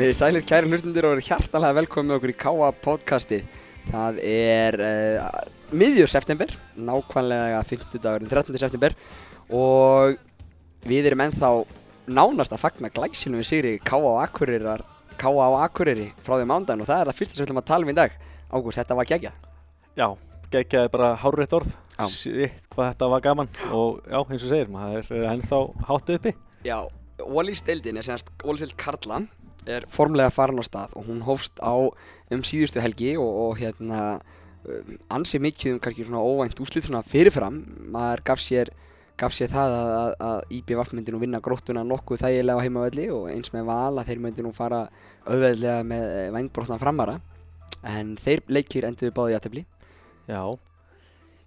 Komið sælir kæri hlustundur og eru hjartalega velkomið okkur í Káa podcasti. Það er uh, miðjur september, nákvæmlega 50 dagurinn 13. september og við erum ennþá nánast að fagna glæsilum við sigri Káa á Akureyri frá því mándan og það er það fyrsta sem við ætlum að tala um í dag. Ágúst, þetta var geggjað. Já, geggjaði bara hárreitt orð. Shit, hvað þetta var gaman og já, eins og segir, maður er ennþá háttu uppi. Já, Ólís deildin er semast Ólís deild Karla er formlega farin á stað og hún hófst á um síðustu helgi og, og hérna um, ansið mikið um kannski svona óvænt úslit svona fyrirfram. Maður gaf sér, gaf sér það að, að, að IBVF myndi nú vinna gróttuna nokkuð þægilega á heimavelli og eins með val að þeir myndi nú fara auðveðlega með vængbróttan framara en þeir leikir endur báði jættefli Já,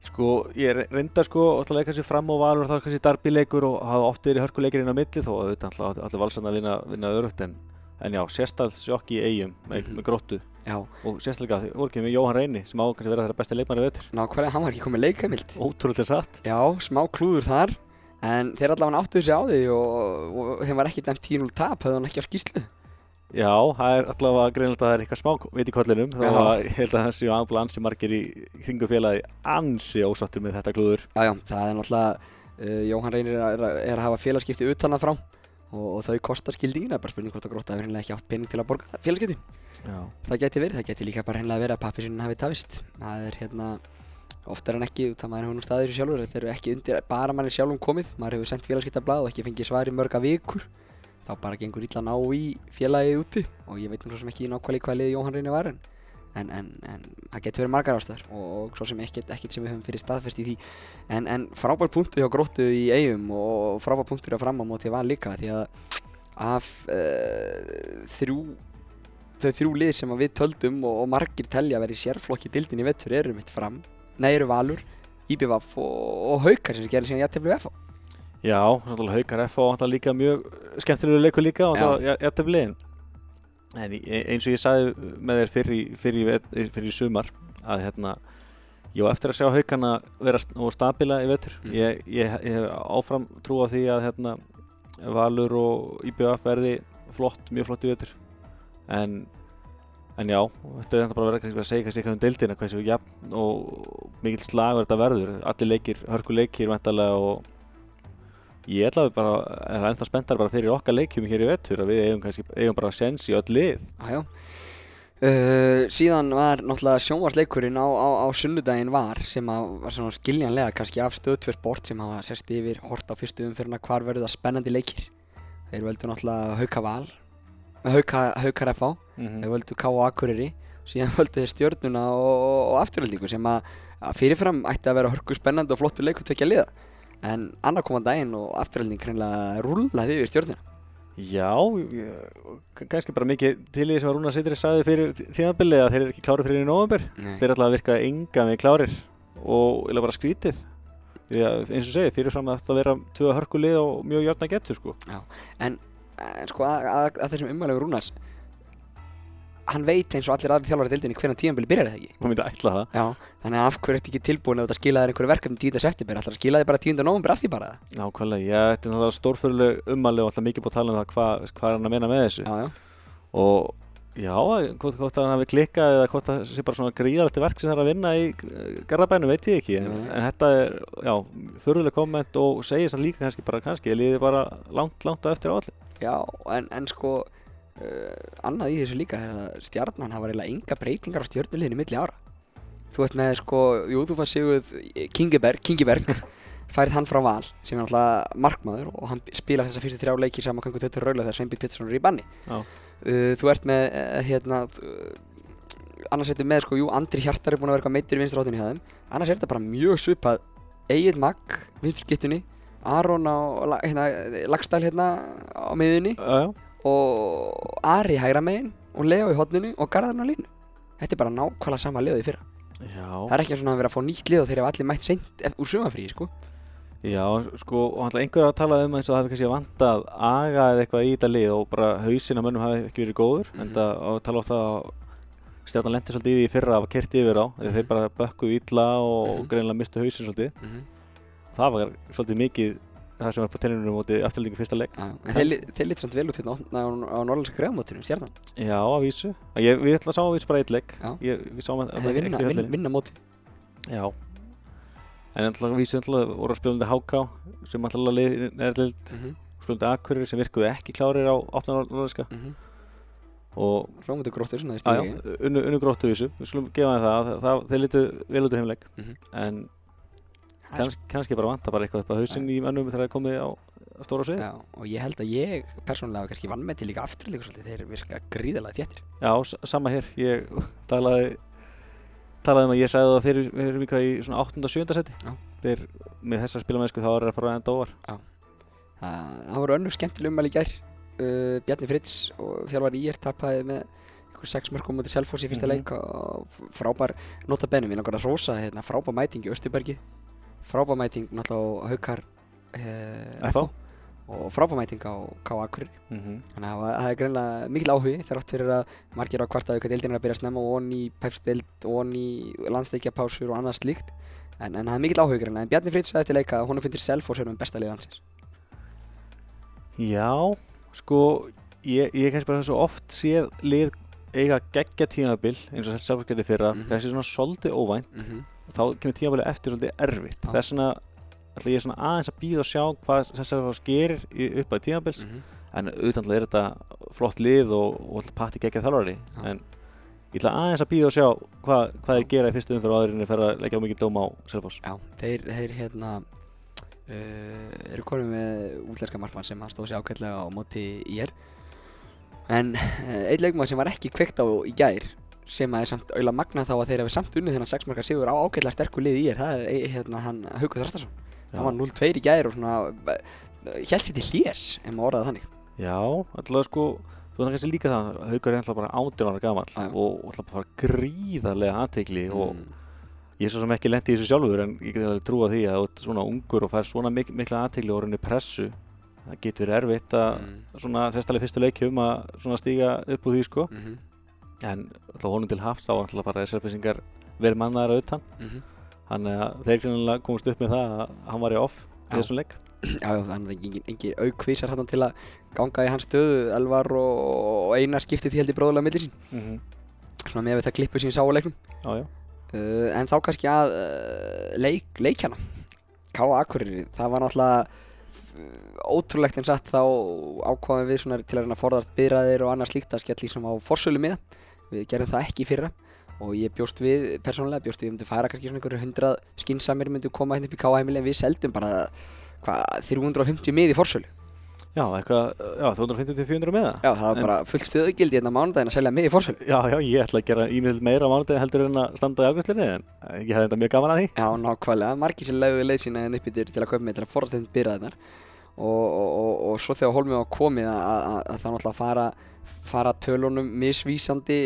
sko, ég reynda sko alltaf að leika sér fram og valur þá kannski darbileikur og hafa oft verið hörkuleikir inn á milli þó að þetta alltaf valsan að vinna, vinna örugt en, en já, sérstaklega í eigum með, Mhm. með gróttu Já, og sérstaklega voru ekki með Jóhann Reyni sem á kannski vera þeirra besti leikmanni vettur. nákvæmlega, hann var ekki komið leikamild Ótrúlega satt. Já, smá klúður þar En þeir allavega áttuðu sig á því og, og þeim var ekki dæmt 10-0 tap höfðu hann ekki á skýslu Já, það er allavega greinilegt að það er eitthvað smá vit í kollinum þá að ég held að það séu aðbúlega ansi margir í kringu félagi ansi ósáttur með þetta klúður. Já, já, það er náttúrulega uh, Jóhann Reynir er, að- er að hafa félagskipti utan að frá og, og þau kostar skildína bara spurning hvort að gróta hefur hennilega ekki átt pening til að borga Já. Það geti verið, það geti líka bara hennilega verið að pappi sinni hafi tafist. Það er hérna oftar en ekki, það maður hefur nú staðið þessu sjálfur þetta eru ekki undir bara manni sjálfum komið. Maður hefur sendt félagskiptablað og ekki fengið svar í mörga vikur. Þá bara gengur illa ná í félagið úti. Og ég veit nú svo sem ekki nákvæmlega hvað liði Jóhann Reynir var en en, en, en það getur verið margar ástæður og, og svo sem ekkert, ekkert sem við höfum fyrir staðfest í því. En, en frábær punktu hjá gróttu í eigum og frábær punktur á móti val líka því að af uh, þrjú þau þrjú lið sem við töldum og, og margir telja að vera í sérflokki dildin í vettur eru mitt fram, nei eru Valur IBVF og, og Haukar sem gerir síðan jætteflu FH Já, náttúrulega Haukar F og náttúrulega líka mjög skemmtilegu leikur líka og náttúrulega jættið liðin. En í- eins og ég sagði með þér fyrir, fyrir, vet- fyrir sumar að hérna, ég á eftir að sjá Haukana vera stabila í vetur. Mm. Ég, ég, ég hef áfram trú á því að hérna, Valur og IBF verði flott, mjög flott í vetur. En, en já, þetta er bara bara að segja kannski eitthvað um deildina, hversu jafn og mikill slagur þetta verður. Allir leikir, hörku leikir vantarlega og ég ætla að bara, er ennþá spenntar bara fyrir okkar leikjum hér í vetur að við eigum kannski, eigum bara sens í öll lið. Jájá Uh, síðan var náttúrulega sjónvarsleikurinn á, á, á sunnudaginn var sem að var svona skiljanlega kannski af stöðtvö sport sem hafa sérst yfir hort á fyrstu umfyrirna hvar verður það spennandi leikir þeir völdu náttúrulega Hauka Val Hauka, Haukar FH Mm þeir völdu K.A. Akureyri síðan völdu þeir stjörnuna og, og, og afturhaldingu sem að, að fyrirfram ætti að vera hörku spennandi og flottur leikur tvekja liða en annar koma daginn og afturhalding hreinlega rúllaði yfir stjörnuna Já, kannski bara mikið til því sem að Rúna Sitri sagði fyrir tímabilið að þeir eru ekki klárir fyrir í november. Þeir ætla að virka enga með klárir og eða bara skrítið. Því að eins og segið, fyrirfram að þetta vera tvö hörkulið og mjög jöfna getur sko. en sko að, að, að þessum umvæðlegu Rúnars hann veit eins og allir aðri þjálfari deildinni hvernig tíðanbili byrjar það ekki Hún myndi ætla það. Já, þannig að af hverju ertu ekki tilbúin að þetta skila þér einhverju verkefni 10. september að skila þér bara 10. november af því bara Nákvæmlega, já, þetta er náttúrulega stórfyrirleg ummæli og alltaf mikið búið að tala um það hvað hva er hann að meina með þessu. Já, já, og já, hvort, hvort hann hafi klikkað eða hvort það sé bara svona gríðalegt verk sem það er að vinna í Garðabænum veit ég ekki en, en þetta er, já, förðuleg komment og segir það líka kannski bara kannski, ég líði bara langt, langt á eftir á allir já en, en sko annað í þessu líka er að stjarnan hafa reyna enga breytingar á stjörnuliðinu milli ára. Þú ert með sko, jú þú fann Sigurð Kingiberg, Kingiberg færið hann frá Val sem er náttúrulega markmaður og hann spilar þessa fyrstu þrjá leiki saman kangu tötur raula þegar Sveinbjörn Pétursson er í banni. Uh, Þú ert með uh, hérna uh, annars ertu með sko, jú Andri Hjartar er búin að vera eitthvað meittur í hjá þeim. Annars er þetta bara mjög svipað Egil Magg, vinstskiptunni Aron á hérna, lagstæl hérna á miðunni já, og Ari hægra megin og Leo í hotninu og Garðarinn á línu. Þetta er bara nákvæmlega sama liðið í fyrra. Já, Það er ekki svona að vera að fá nýtt og þeir hafa allir mætt seint ef- úr sumafríi sko. Já, sko og hann einhver að tala um eins og það hefði kannski vantað aga eða eitthvað í þetta lið og bara hausin á mönnum hafi ekki verið góður. Mhm. en það að tala ofta að stjarnan lendi svolítið í því fyrra að hafa kert yfir á þegar þeir bara bökkuðu illa og Mhm. greinilega mistu hausin svolítið. Mm -hmm. það var svolítið mikið það sem var på tenninu móti afturlíku fyrsta en þeir, lítið samt vel út hérna á, á, á norðlæska greiðamótinu, stjarnan. Já, að vísu. Ég, Við ætla að sá að vísu bara eitt að Þeir vinna, vinna, vinna móti. Já. En að vísu ætla voru að spilandi HK sem ætla að liði nærlild. Mm -hmm. spilandi Akureyri sem virkuðu ekki klárir á opna norðlæska og Rómundi gróttur svona í stíði. unnu, gróttu vísu, við skulum gefa það, það, það þeir litu vel út af heimleik Mhm. en kanns, kannski bara vanta bara eitthvað upp á hausinn í mönnum þegar það er komið á á stóra svið. Já, og ég held að ég persónulega kannski vann með til líka afturleikur svolítið, þeir virka gríðalega þéttir. Já, sama hér, ég talaði talaði um að ég sagði það fyrir, fyrir mjög í svona 8. og 7. seti Já. þeir með þessar spilamennsku þá er það að fara að enda óvar Það það voru önnur skemmtileg ummæli í gær. Uh, Bjarni Fritz og þjálfar Ír tapaði með einhver sex mörgum mútið Selfoss í fyrsta Mhm. leik og frábær nota benum, ég langar að rósa hérna, frábær mæting í Östubergi frábær mæting náttúrulega á Haukar uh, FH. og frábær mæting á K. Akureyri mm -hmm. Þannig að það- er greinlega mikil áhugi þrátt fyrir að margir á kvartaðu hvað deildin er að byrja að snemma og onni í pepsdeild og onni landsleikjapásur og annað slíkt en, en það er mikil áhugi greinlega en Bjarni Fritz sagði til leika að honum finnir er með besta lið hansins Já, sko ég, ég kannski bara svo oft séð lið eiga geggja tímabil eins og Selfoss gerði fyrra, Mhm. kannski svona svolítið óvænt mm -hmm. þá kemur tímabilið eftir svolítið erfitt Já. þess vegna ætla ég svona aðeins að býða og sjá hvað Selfoss gerir upp að tímabils Mhm. en auðvitað er þetta flott lið og, og patti geggja þjálfari Já. en ég ætla aðeins að býða og sjá hvað, hvað þeir gera í fyrstu og aðurinn er að leggja á mikið dóm á Selfoss Já, þeir, þeir hérna uh, eru konum með útlæska markmann sem hann stóð sér ágætlega á móti í er en uh, einn leikmann sem var ekki kveikt á í gær sem að er samt auðvitað magna þá að þeir hefur samt unnið þennan 6 markar sigur á ágætlega sterku lið í er það er eh, hérna hann Haukur Þrastarsson hann var 0-2 í gær og svona held sér til hlés ef maður orðaði þannig. Já, alltaf sko þú þannig kannski líka það, Haukur er alltaf bara 18 ára já. og alltaf bara gríðarlega aðtegli og Mm, ég er svo sem ekki lendi í þessu sjálfur en ég get alveg trúa því að svona ungur og fær svona mik mikla aðtegli og rauninni pressu það getur erfitt að mm, svona sérstaklega í fyrstu leikjum að svona stíga upp úr því sko. Mhm, en alltaf honum til hafst á alltaf bara þessar verið mannaðar auðvitað mhm. þannig að þeir grunnilega komast upp með það að hann var í off í þessum leik. Já, þannig að engin, engin aukvísar hann til að ganga í hans stöðu. Elvar og, og Einar skipti því held ég bróðulega millir sín. Mm -hmm. svona með þetta klippu ég sá á leiknum. Já, já, uh, en þá kannski að uh, leik, leikjana. K.A. Akureyri, það var náttúrulega ótrúlegt en satt þá ákvaðum við svona til að reyna að forðast byrjaðir og annað slíkt. Að skella líka á forsölu miða við gerðum það ekki í fyrra. Og ég bjóst við, persónulega bjóst við við myndum færa kannski svona einhverju hundrað skinsamir myndu koma hérna upp í K.A. heimili en við seldum bara hvað, 350 mið í forsölu já, eitthvað, já, 250-400 með það. Já, það var En- bara fullt stöðugildi hérna mánudaginn að selja mið í forsölu Já, já, ég ætla að gera ímynd meira á mánudegi heldur en að standa í ágæslinni en ég hefði þetta mjög gaman að því. Já, nákvæmlega, margir sem leiðu leið sína en uppbyttir til að kaupa mig til að forðast þeim byrjaðnar og, og, og, og svo þegar Hólmið var komið að, að, að það náttúrulega fara, fara tölunum misvísandi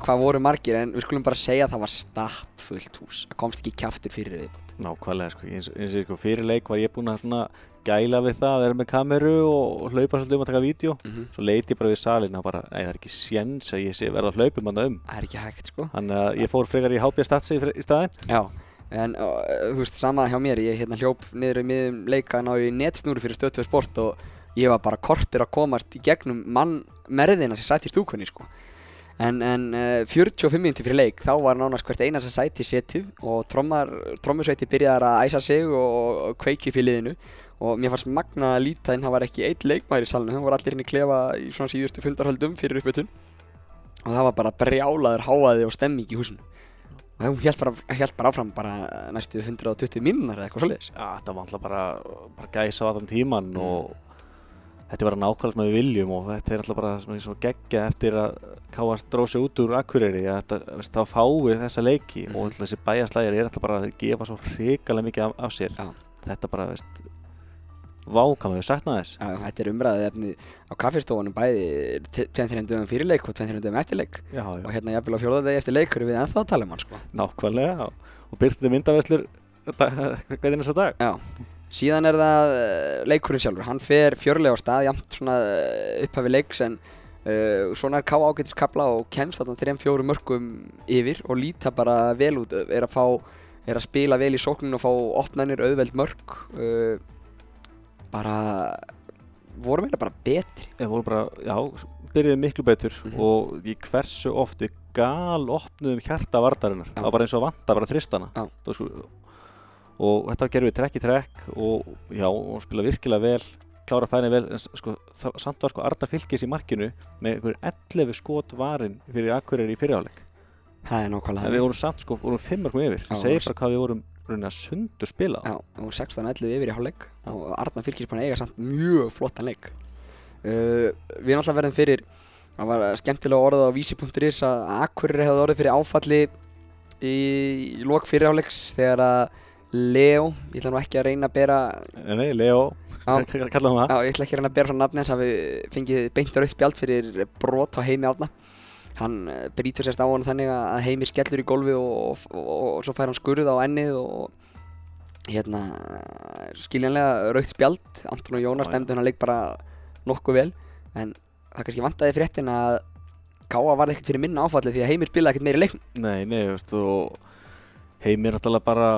hvað voru margir en við skulum bara segja að það var stapp fullt hús. Það komst ekki kjaftur fyrir því Nákvæmlega, sko, eins, eins og sko, fyrir leik var ég búinn að svona gæla við það að vera með kameru og, hlaupa svolítið um að taka vídeo. Mm -hmm. svo leiti ég bara við salin og bara, nei það er ekki séns að ég sé verða að hlaupum hann um. Það er ekki hægt sko. Þannig að ég fór frekar í HB Statsi í, staðinn. Já, en þú veist, sama hjá mér, ég hérna hljóp niður í miðum leika ná í netsnúru fyrir stöðtöð sport og ég var bara kortir að komast í gegnum mann merðina sem sætti í stúkunni sko. En, en uh, 45 minnti fyrir leik, þá var nánast hvert einasta sæti setið og trommar, trommusveiti byrjaðar að æsa sig og, og kveiki upp í liðinu og mér fannst magna að líta en það var ekki eitt leikmæri í salinu, það voru allir í klefa í svona síðustu fundarhöldum fyrir uppbytun og það var bara brjálaður háaði og stemming í húsinu og hún held bara, hélt bara áfram bara næstu 120 minnar eða eitthvað svoleiðis Já, þetta var alltaf bara, bara gæsa á þann tíman Mm. og þetta bara nákvæmlega sem við viljum og þetta er alltaf bara það sem er svo geggja eftir að káast drósi út úr veist, þá fáið þessa leiki Mhm. og alltaf þessi bæjaslægir er alltaf bara að gefa svo hrikalega mikið af, af sér Já. þetta bara, veist vá, hvað maður sakna þess Já, þetta er umræðið efni á kaffestofunum bæði tveim þreim dögum fyrir leik og tveim þreim dögum eftir leik Já, og já, hérna jafnvel á fjóðaðegi eftir leik erum við ennþá að tala um hann sko. Nákvæmlega og, og byrtið myndaveslur hvernig þessa dag? Já, síðan er það uh, leikurinn sjálfur, hann fer fjörlega á stað uh, upphafi leiks en uh, svona er K ágætis kapla og kemst þarna þreim fjórum mörgum yfir og líta bara vel út, er að fá er að spila vel í sókninu og fá opnanir auðveld mörg uh, bara vorum eiginlega bara betri. Við vorum bara, já, byrjuðum miklu betur Mhm. og í hversu oft við gal opnuðum hjarta vardarinnar Já. það var bara eins og að vanta bara þristana. Sko, og þetta gerðum við trekk í trekk og já, og spila virkilega vel klára fæni vel, en sko, samt var sko Arda Fylkis í markinu með einhver 11 skot varin fyrir Akureyri í fyrirháleik það er nákvæmlega en við vorum samt sko, vorum 5 markum yfir. Það segir bara hvað við vorum raunin að sundur spila Já, og 16-11 yfir í hálfleik og Arnar Fylkis búin að eiga samt mjög flottan leik. Uh, Við náttúrulega verðum fyrir það var skemmtilega orðað á vísi.is að Akureyri hefði orðið fyrir áfalli í, í lok fyrirháleiks þegar að Leo, ég ætla nú ekki að reyna að bera nei, Leo, Já. kallaðum það Já, ég ætla ekki að reyna að bera frá nafni hans hafi fengið beint rautt spjald fyrir brot á heimi átna hann eh, brýtur sérst á hann þannig að heimi skellur í gólfi og, og, og, og svo fær hann skurð á ennið og hérna skiljanlega rautt spjald. Anton og Jónas nefndu hann leik bara nokkuð vel. En það kannski vantaði fréttin að Káa varði ekkert fyrir minna áfalli því að heimir spilaði ekkert meiri leiknum. Nei, nei, veist, og heimir náttúrulega bara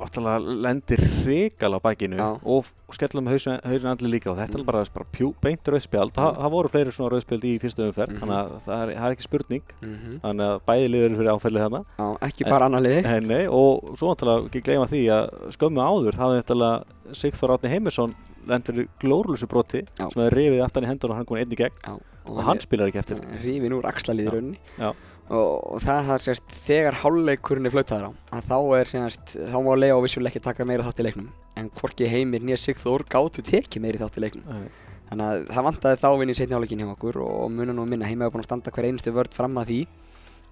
náttúrulega lendir hrikala á bækinu Já. og, skellur með hausin, andli líka og þetta Mm. er bara, bara pjú, beint rauðspjald Þa, Mm. það voru fleiri svona rauðspjald í fyrstu umferð Mhm. þannig að það er, það er ekki spurning mm -hmm. þannig að bæði liður eru fyrir áfællið þarna Já, ekki bara annar nei, og svo náttúrulega ekki gleyma því að skömmu áður hafði náttúrulega Sigþór Átni Heimisson lendur í glórlusu broti Já. sem hefði rifið aftan í hendur og hann komið einn í gegn. Já, og hann spilar ekki eftir. rífin úr axlalíði Já. rauninni. Og, og það er sérst þegar hálfleikurinn er flautaður á að þá er sérst þá má Leo vissulega ekki taka meira þátt í leiknum. En hvorki heimir nýja Sigþór gátu tekið meiri þátt í leiknum. Nei. þannig að það vantaði þá vinn í setni hálfleikin hjá okkur og munum nú minna. Heimir var búin að standa hver einustu vörd fram að því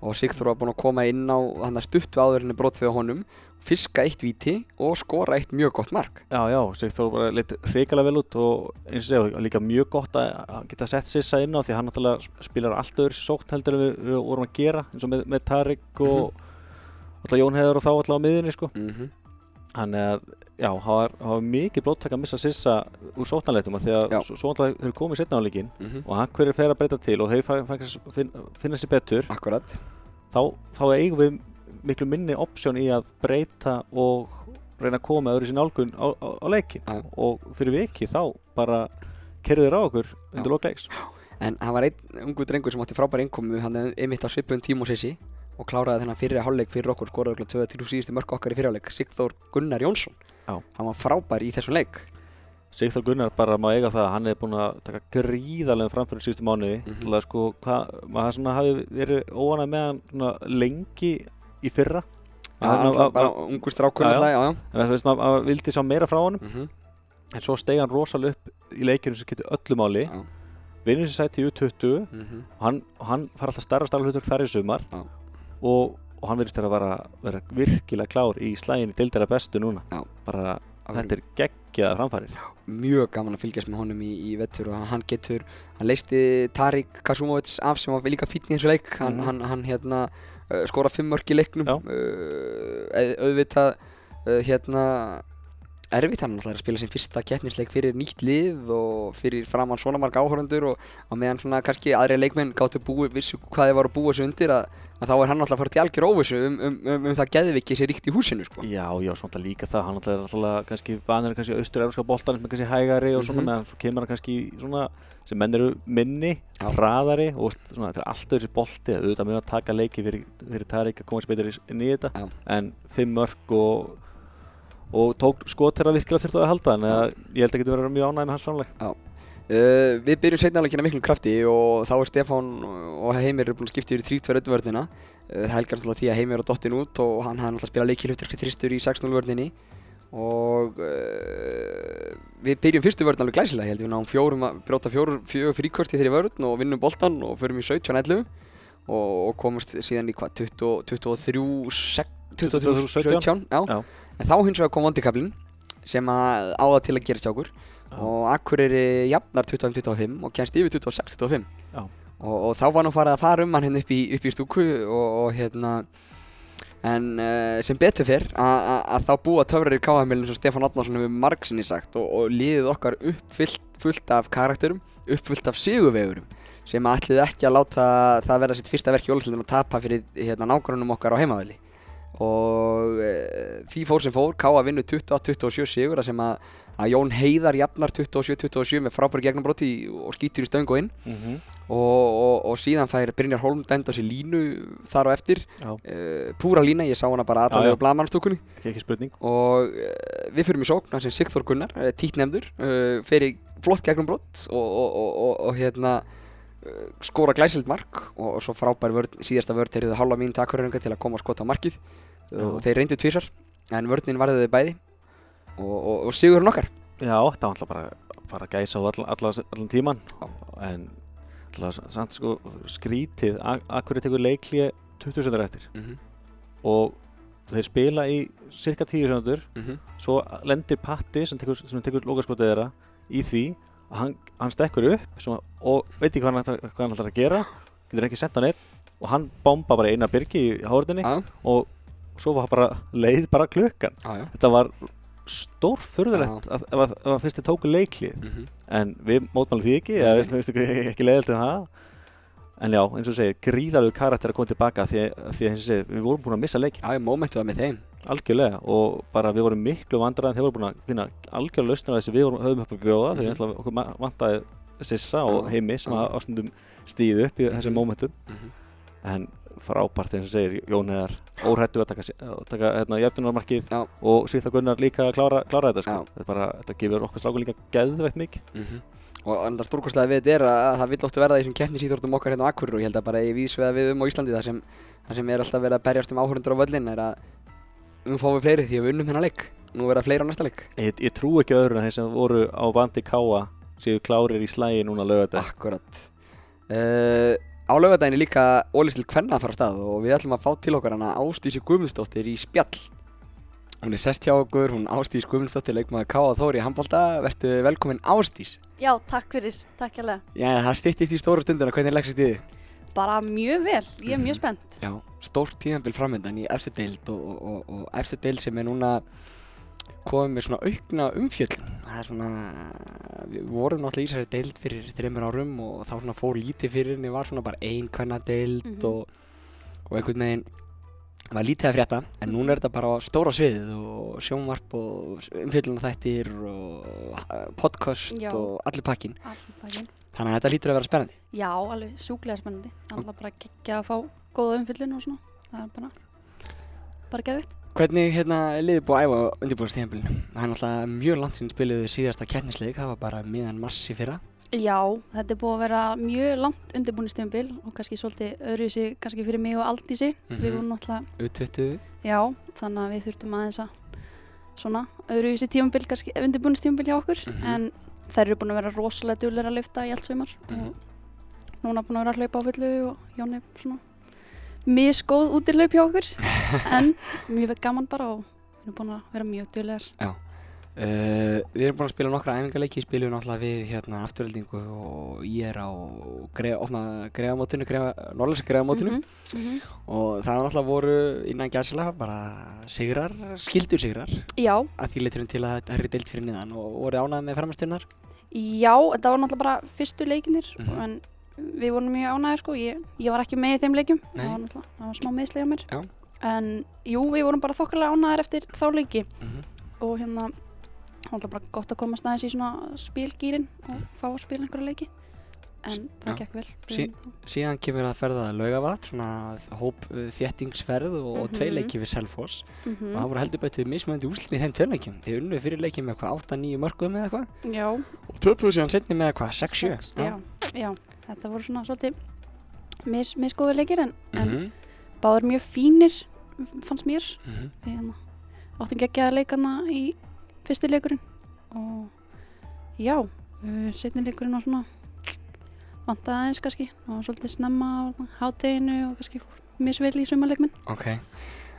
og Sigþór var búin að koma inn á stuttu áður henni brotið á honum fiska eitt víti og skora eitt mjög gott mark Já, já, Sigþór bara lit hrikalega vel út og eins og segja, líka mjög gott að geta sett Sissa inn á því hann náttúrulega spilar allt öðru sér sókn heldur en við, við vorum að gera eins og með, með Tarik og alltaf Jón Heiðar og þá alltaf á miðunni sko. mm -hmm. Þannig að, já, það var, það var mikið blóttak að missa Sissa úr sóknarleitum af því að svo alltaf þeir komið setna á leikin Mm og hann hverju fer að breyta til og fæ- finn, finna sér betur. Akkurat. Þá, þá eigum við miklu minni option í að breyta og reyna að koma öðru sér nálgun á, á, á leikin Já. og fyrir viki þá bara kerður á okkur undir lokleiks En hann var einn ungu drengur sem átti frábæri innkomu hann einmitt á svipun tíma og kláraði þennan fyrir hálfleik fyrir okkur skoraði okkur 2-3 síðustu mörg okkar í fyrirháleik Sigþór Gunnar Jónsson Já. hann var frábær í þessum leik Sigþór Gunnar bara má eiga það að hann er búinn að taka gríðarlega framfyrir síðustu mánuði Mhm. til að sko svona hafi verið óanað með hann lengi í fyrra Maður hann var bara ungur já. en þess að maður vildi sjá meira frá honum Mhm. en svo stegi hann rosalega upp í leikinu sem getur öllu máli Já. vinnur sér sæti í U20 Mhm. og hann, hann far alltaf starra starra hlutur þar í sumar Já. Og, og hann verðist að vera, vera virkilega klár í slægin í deildara bestu núna. Já. bara þetta er geggjaða framfærir mjög gaman að fylgjast með honum í, í vettur og hann getur, hann leisti Tarik Kasumovic af sem var líka fítn í þessu leik. Hann, Mhm. hann, hann hérna uh, skora fimm mörk í leiknum. Uh, auðvitað uh, hérna erfitt hann náttúrulega er að spila sin fyrsta keppnisleik fyrir nýtt lið og fyrir framann svona marg áhörundur og á meðan svona kannski aðri leikmenn gáttu búi, vissu hvað þeir varu að búa sig undir að, að þá er hann náttúrulega að fara til algjör óvissu um, um, um, um það geðviki sem ríkt í húsinu sko. Já, já, svona líka það, hann er alltaf kannski vanur kannski austur-európska boltan með kannski hægari og svona, Mhm. meðan svo kemur hann kannski svona sem menn eru minni, Já. hraðari og svona, þetta er alltaf þessi bolti auðvitað mun að taka leiki fyrir, fyrir og tók skot þegar virkilega þurftu að halda en Já. ég held að getur verið mjög ánægð með hans framleg Uh, við byrjum setnaðaleikina miklum krafti og þá er Stefán og Heimir búin að skipta yfir í 3-2 vörnina uh, það helgar náttúrulega því að Heimir er á dottin út og hann hafði náttúrulega spilað leikilhutverki þristur í 6-0 vörninni og uh, við byrjum fyrstu vörn alveg glæsilega, ég held við náum fjórum að brjóta fjóru, fjögur fríkvörti þeirri vörn og vinnum boltan og förum í 17-11 og, og komumst síðan í hvað 20 23 sek- 23 17 já. Já. En þá hins vegar kom vondikablin sem að áða til að gerast hjá okkur Já. og Akureyri jafnar 25-25 og kemst yfir 26-25 Já. og, og þá var nú farið að fara um hann hérna upp í, upp í stúku og, og hérna en uh, sem betur fyrr að þá búa töfrar í KHM-ilin sem Stefán Átnarsson hefur margsinni sagt og, og liðið okkar uppfyllt fullt af karakterum uppfullt af sigurvegurum sem ætliði ekki að láta það verða sitt fyrsta verk í jólasildin að tapa fyrir hérna, nágrunum okkar á heimavelli og e, því fór sem fór, Káa vinnu 28-27 sigur að sem að, að Jón Heiðar jafnar 27-27 með frábæri gegnumbroti og skýtur í stöng og inn. Mhm. og, og, og síðan fær Brynjar Holm dæmd á sér línu þar á eftir. Uh, púra lína, ég sá hana bara aðalega á spurning. Og uh, við fyrir með sókn hann sem Sigþór Gunnar, títt nefndur uh, fyrir flott gegnumbrott og, og, og, og, og hérna skora glæsild mark. Og, og svo frábær vörn, síðasta vörn þeir eru halva mín takkuröringa til að koma að skota á markið og þeir reyndu tvísar en vörnin varðuði bæði og, og, og sigurinn okkar. Já, þetta var alltaf bara, bara gæsa á allan, allan, allan tíman en alltaf samt sko skrítið Akkur tekur leiklið 20 sekundar eftir. Mm -hmm. og þeir spila í cirka 10 sekundur Mm svo lendir Patti sem tekur, tekur lokaskotið þeirra í því að hann, hann stekkur upp sem, og veit ekki hvað hann, hvað hann ætlar að gera. Getur ekki sett hann einn. Og hann bomba bara eina byrgi í hárðinni Já, og svo var bara leið bara klukkan já þetta var stór furðulegt að, ef, að, að fyrst þið tóku leiklið mm -hmm. en við mótmælum því ekki eða Nei. veist, veist ekki, leiðilt en það en já, eins og segir, gríðalegu karakter að koma tilbaka því, því að eins og segir, við vorum búin að missa leikin Já, mómentið var með þeim algjörlega og bara við vorum miklu vandraðan þeir voru búin að finna algjörlega lausnar þessi við vorum höfum upp að bjóða Mhm. því mm okkur vantaði Sissa og. Heimi sem að ástundum stíðu upp í þessum Mhm. mómentum mm -hmm. en frábært eins og segir Jón Heðar óhrættu að taka, að taka hérna, jæftunarmarkið og Svíþa Gunnar líka að klára, klára þetta sko. Þetta, bara, þetta gefur okkur stráku líka geðveitt mikið. Mhm. Og enda stórkostlega við þetta er að það vill ofta verða í þessum keppnisýþórtum okkar hérna á Akkurur og ég held að bara í vísveða við um á Íslandi það sem, það sem er alltaf verið að berjast um áhörundur á völlin er að nú fáum við fleiri því að við unnum hennar leik. Nú verða fleiri á næsta leik. Ég, ég trú ekki öðru en þeir sem voru á bandi Káa séu klárir í slægi núna lögða Akkurat. Uh, Á laugardaginn er líka ólistil kvenna fara stað og við ætlum að fá til okkar hana Ástísi Guðmundsdóttir í spjall Hún er sest hjá okkur, hún Ástís Guðmundsdóttir leikmaður Káa Þóri í handbólta Vertu velkomin Ástís Já, takk fyrir, takk hérlega. Já, það styttist í stóru stundina, hvernig leggst þið? Bara mjög vel, ég er mjög spennt. Já, stórt tíðanbíl framöndan í efstu deild og, og, og, og efstu deild sem er núna komið með svona aukna umfjöllun það er svona við vorum náttúrulega í þessari deild fyrir þreymur árum og þá svona fór lítið fyrir henni var svona bara ein kvenna deild Mhm. og, og einhvern veginn var lítið að frétta en núna er þetta bara stóra sviðið og sjónvarp og umfjöllun þættir og uh, podcast Já. og allir pakkin Allir pakkin. þannig að þetta lítur að vera spennandi Já, alveg sjúklega spennandi. Alltaf bara geggja að fá góða umfyllun og svona. Það er bara, bara geðvitt. Hvernig hérna liðið búið að æfa á undirbúinnstíðanbílinu? Það er náttúrulega mjög langt sinni spiluðu síðasta keppnisleik, það var bara miðan mars í fyrra. Já, þetta er búið að vera mjög langt undirbúin stjórnbil og kannski svolítið öðruvísi kannski fyrir mig og Aldísi. Mhm. Við vorum náttúrulega, U20. já, þannig að við þurftum aðeins að svona öðruvísi tímambil, kannski undirbúin stjórnbil hjá okkur. Mhm. En þær eru búin að vera rosalega djúlega að lyfta í allt sumar Mhm. og núna búin að vera að hlaupa á fullu og Jón er svona misgóð útilaup hjá okkur en mjög gaman bara og við erum búin að vera mjög djúlegar Uh, við erum búin að spila nokkra æfingarleiki, spilum náttúrulega við hérna afturöldingu og ég er á grefa, norðlæsa grefamótinu Mhm, mhm. og það var náttúrulega voru innan gæsila bara sigrar, skildur sigrar Já, að því liturinn til að það er deilt fyrir niðan og voru ánægð með framstunnar. já, þetta var náttúrulega bara fyrstu leikinir Mhm. en við vorum mjög ánægir sko ég, ég var ekki með í þeim leikum það var það var smá meðslega mér Já. en jú, við vorum bara þokkalega ánægir eftir þá leiki Mm -hmm. og hérna það var bara gott að komast aðeins í svona spilgýrin og fá að spila einhverja leiki en það Já. gekk vel Sí- Síðan kemur að ferða að laugavat, svona hóp uh, þéttingsferð og, og tvei Mhm. leiki við Selfoss og það mm voru heldur betur mismunandi úslinni í þeim tveirleikjum. Þið unnuðu fyrir leikið með eitthvað 8-9 mörgum eða eitthvað Já, og töpuðu síðan setni með eitthvað 6-7. Sex, já, já, þetta voru svona svolítið mis, misgóði leikir en, en Mhm, báður mjög fínir fannst mér mhm. við hérna, áttum geggjaða leikana í fyrsti leikurinn og já, uh, setni leikurinn var svona vantaði aðeins kannski og svolítið snemma á hátteginu og kannski misvel í sumarleikminn Ok.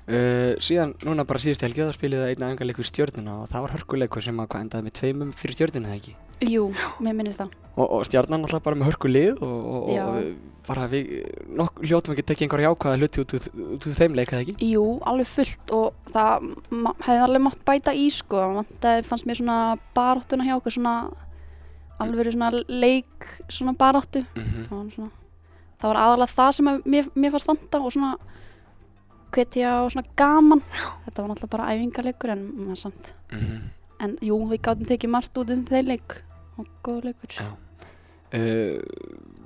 Uh, síðan núna bara síðustu helgi þá spiluðu einn aðengar leik við stjórnuna og það var hörkuleikur sem að hvað endaði með tveimum fyrir stjórnuna eða ekki. Jú, mér minnir það. Og, og stjórnan alltaf bara með hörkulið og, og, bara við nokk, hljótum ekki tekið einhverja jákvæða hluti út úr- þeim leik eða ekki. Jú, alveg fullt og það hefði alveg mátt bæta í sko. Það fannst mér svona baráttuna hjá okkur svona alveg svona leik svona baráttu Mm það var, svona, það var aðalega það sem mér, mér fannst vanta og svona hvetja og svona gaman þetta var náttúrulega bara æfingarleikur en maður samt Mhm. en jú, við gátum tekið margt út um þeir leik og góð leikur. Uh,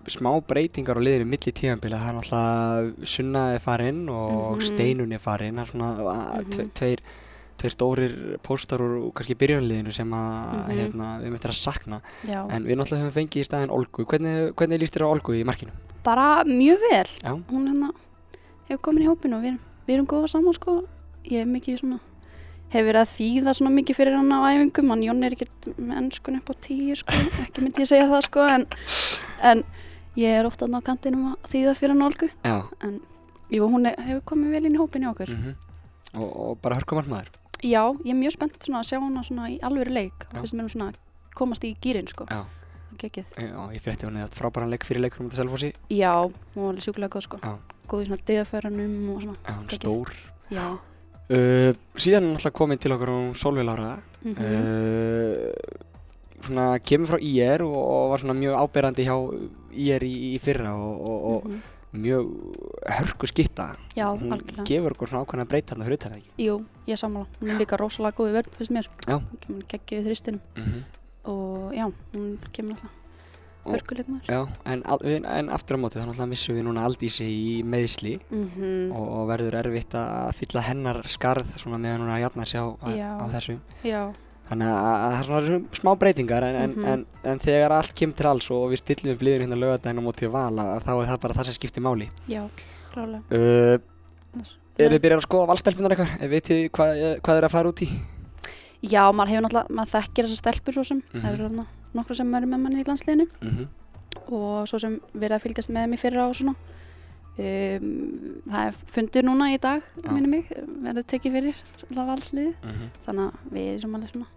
smá breytingar á liðinu milli tíðanbila, það er náttúrulega Sunna er farinn og Mhm. Steinun er farinn, það er svona mm Mhm. tveir, tveir stórir póstar úr kannski byrjunliðinu sem að Mhm. hérna, við möttum að sakna Já. en við náttúrulega höfum fengið í staðinn Olgu hvernig, hvernig líst þér á Olgu í markinu? bara mjög vel Já. hún hérna hefur komin í hópinu og við erum, við erum góða saman sko. Ég hef mikið svona hefur verið að þýða svona mikið fyrir hann á æfingum. Hann Jón er ekkert með ennskun upp á tíu sko, ekki myndi ég segja það sko en, en ég er ofta á kantinum að þýða fyrir hann Olgu Já. en jú, hún er, hefur komið vel inn í hópinu í okkur. Mm og, og bara hörkum maður já, ég er mjög spennt svona að sjá hana svona í alvöru leik. Þá finnst mér svona komast í gýrin sko. Já. Gekið. Já, ég frétti hún eða frábæran leik fyrir leikur um þetta selfossi. Já, hún var alveg sjúklega góð sko. Já. Góð í svona döðaförunum og svona. Já, hún er stór. Já. Uh, Síðan er náttúrulega komin til okkur hún Solveig Lára. Mm uh, svona kemur frá IR og, og var svona mjög áberandi hjá IR í, í fyrra og, og, og mjög hörku skitta. Mhm. já, hún algjörlega. gefur okkur svona ákveðna breyt þarna fyrir utan eða ekki? Jú, ég sammála. Hún er líka rosalega góð í vörn, finnst mér. Já. Hún kemur geggið í þristinum mm og já, hún kemur alltaf Já, en, við- en aftur á móti þá náttúrulega missum við núna Aldísi í meðsli Mm og, og verður erfitt að fylla hennar skarð svona meðan hún er að jafna sig á, þessu Já, Þannig að að það er svona smá breytingar en, en, Mhm. en, en þegar allt kemur til alls og við stillum upp liður hérna lögadaginn á móti vala þá er það bara það sem skiptir máli. já, klálega. Uh, er þið byrjað að skoða valstelpunar eitthvað? Vitið þið hvað, hvað er að fara út í? Já, maður hefur náttúrulega, maður þekkir þessar stelpur svo sem. Mhm. Það eru nokkra sem eru með manni í landsliðinu Mm -hmm. og svo sem verið að fylgjast með þeim í fyrra og svona. Um, það er fundur núna í dag, Já. minnum mig, verður tekið fyrir valsliði. Þannig að við erum alveg svona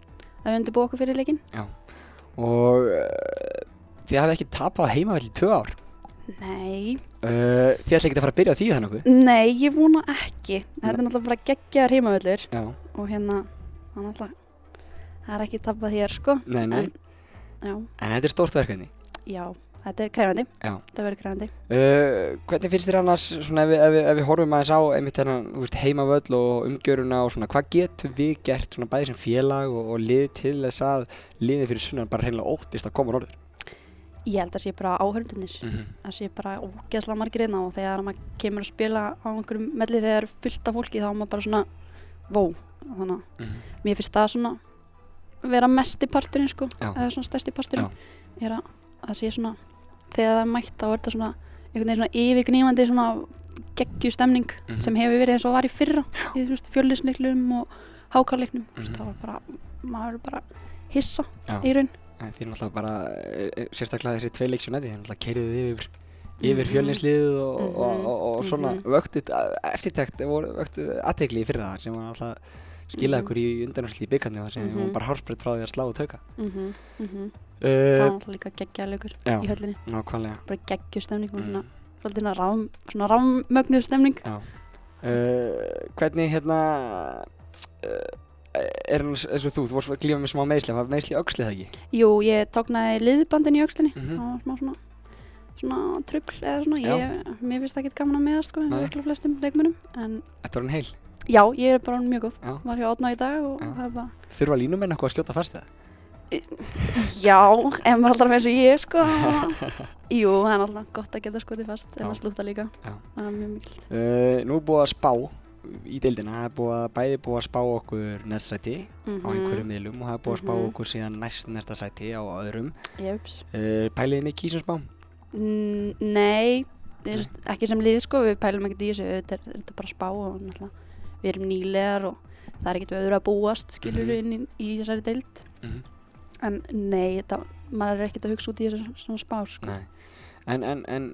að undirbúa okkur fyrir leikinn. Og uh, þið hafið ekki tapað heimavill í tvö ár. Nei, Uh, þið ætla ekki að fara að byrja á því þannig nokkuð? Nei, ég vona ekki. Þetta er náttúrulega bara geggjaðar heimavöllur Já. og hérna, það er ekki tappað hér, sko. Nei, nei. En, já, En þetta er stórt verkefni. já, þetta er krefandi. Já. Þetta verður krefandi. Uh, hvernig finnst þér annars, svona ef ef ef við horfum aðeins á einmitt þennan, veist, heimavöll og umgjöruna og svona, hvað getum við gert svona bæði sem félag og, og lið til þess að liðið fyrir sunnan bara hreinlega óttist að koma norður? Ég held að sé bara áhörndunir. Mm -hmm. Það sé bara ógeðslega margir einna og þegar maður kemur að spila á einhverjum melli þegar er fullt af fólki þá er maður bara svona, vó. Þannig að mér finnst það svona vera mesti parturinn, sko. Já. Eða svona stærsti parturinn. Er að það sé svona, þegar það er mætt þá er þetta svona, einhvern veginn svona yfirgnýfandi svona geggju stemning Mhm. sem hefur verið eins og var í fyrra í þú veist, fjöllisleiklum og hákarleiknum mm Mhm. þá var bara, maður er bara hissa Já. í raun En því náttúrulega bara, eh, eh, sérstaklega þessi tvei leiksjónæti, því náttúrulega keiriðu yfir, yfir Mhm. fjölinslið og, og, og, Mhm. og, og svona Mhm. vöktu eftirtækt, voru vöktu aðtegli í fyrra það sem var náttúrulega skilaði Mhm. okkur í undanúrslit í byggarni og sem við Mhm. vorum bara hálsbreytt frá því að slá og tauka. mm -hmm, mm það Uh, var líka geggjaleikur já, í höllinni, nákvæmlega. bara geggju stemning og Mm. svona, rám, svona rámmögnuð stemning. Uh, hvernig hérna, uh, er hann eins og þú, þú vorst að glíma með smá meðsli, var meðsli öxli það ekki? jú, ég tóknaði liðbandin í aukslinni Mhm. það var smá svona svona trubl eða svona, ég, mér finnst það ekki gaman að meðast sko, og Nei. öllum flestum leikmunum en Þetta var hann heil. Já, ég er bara mjög góð Já. var hjá Átna í dag og Já. það er bara Þurfa línumenn eitthvað að skjóta fast það? Já, ef maður alltaf eins og ég sko Jú, það er alltaf gott að geta skotið fast en að slúta líka Já. Það er mjög mikil Uh, nú er búið að spá í deildina, það er búið að bæði búið að spá okkur næst sæti á einhverjum miðlum og það er búið að spá Mhm. okkur síðan næst næsta sæti á öðrum. Jöps Uh, pæliði mikið í þessum spá? Mm, Nei, ekki sem lið sko Við pælum ekkert í þessu þetta er bara spá og náttúrulega Við erum nýlegar og það er ekkert við öðru að búast skilur Mhm. inn í, í þessari deild. Mm En nei, þetta, maður er ekkert að hugsa út í þessu svona spá sko. En, en, en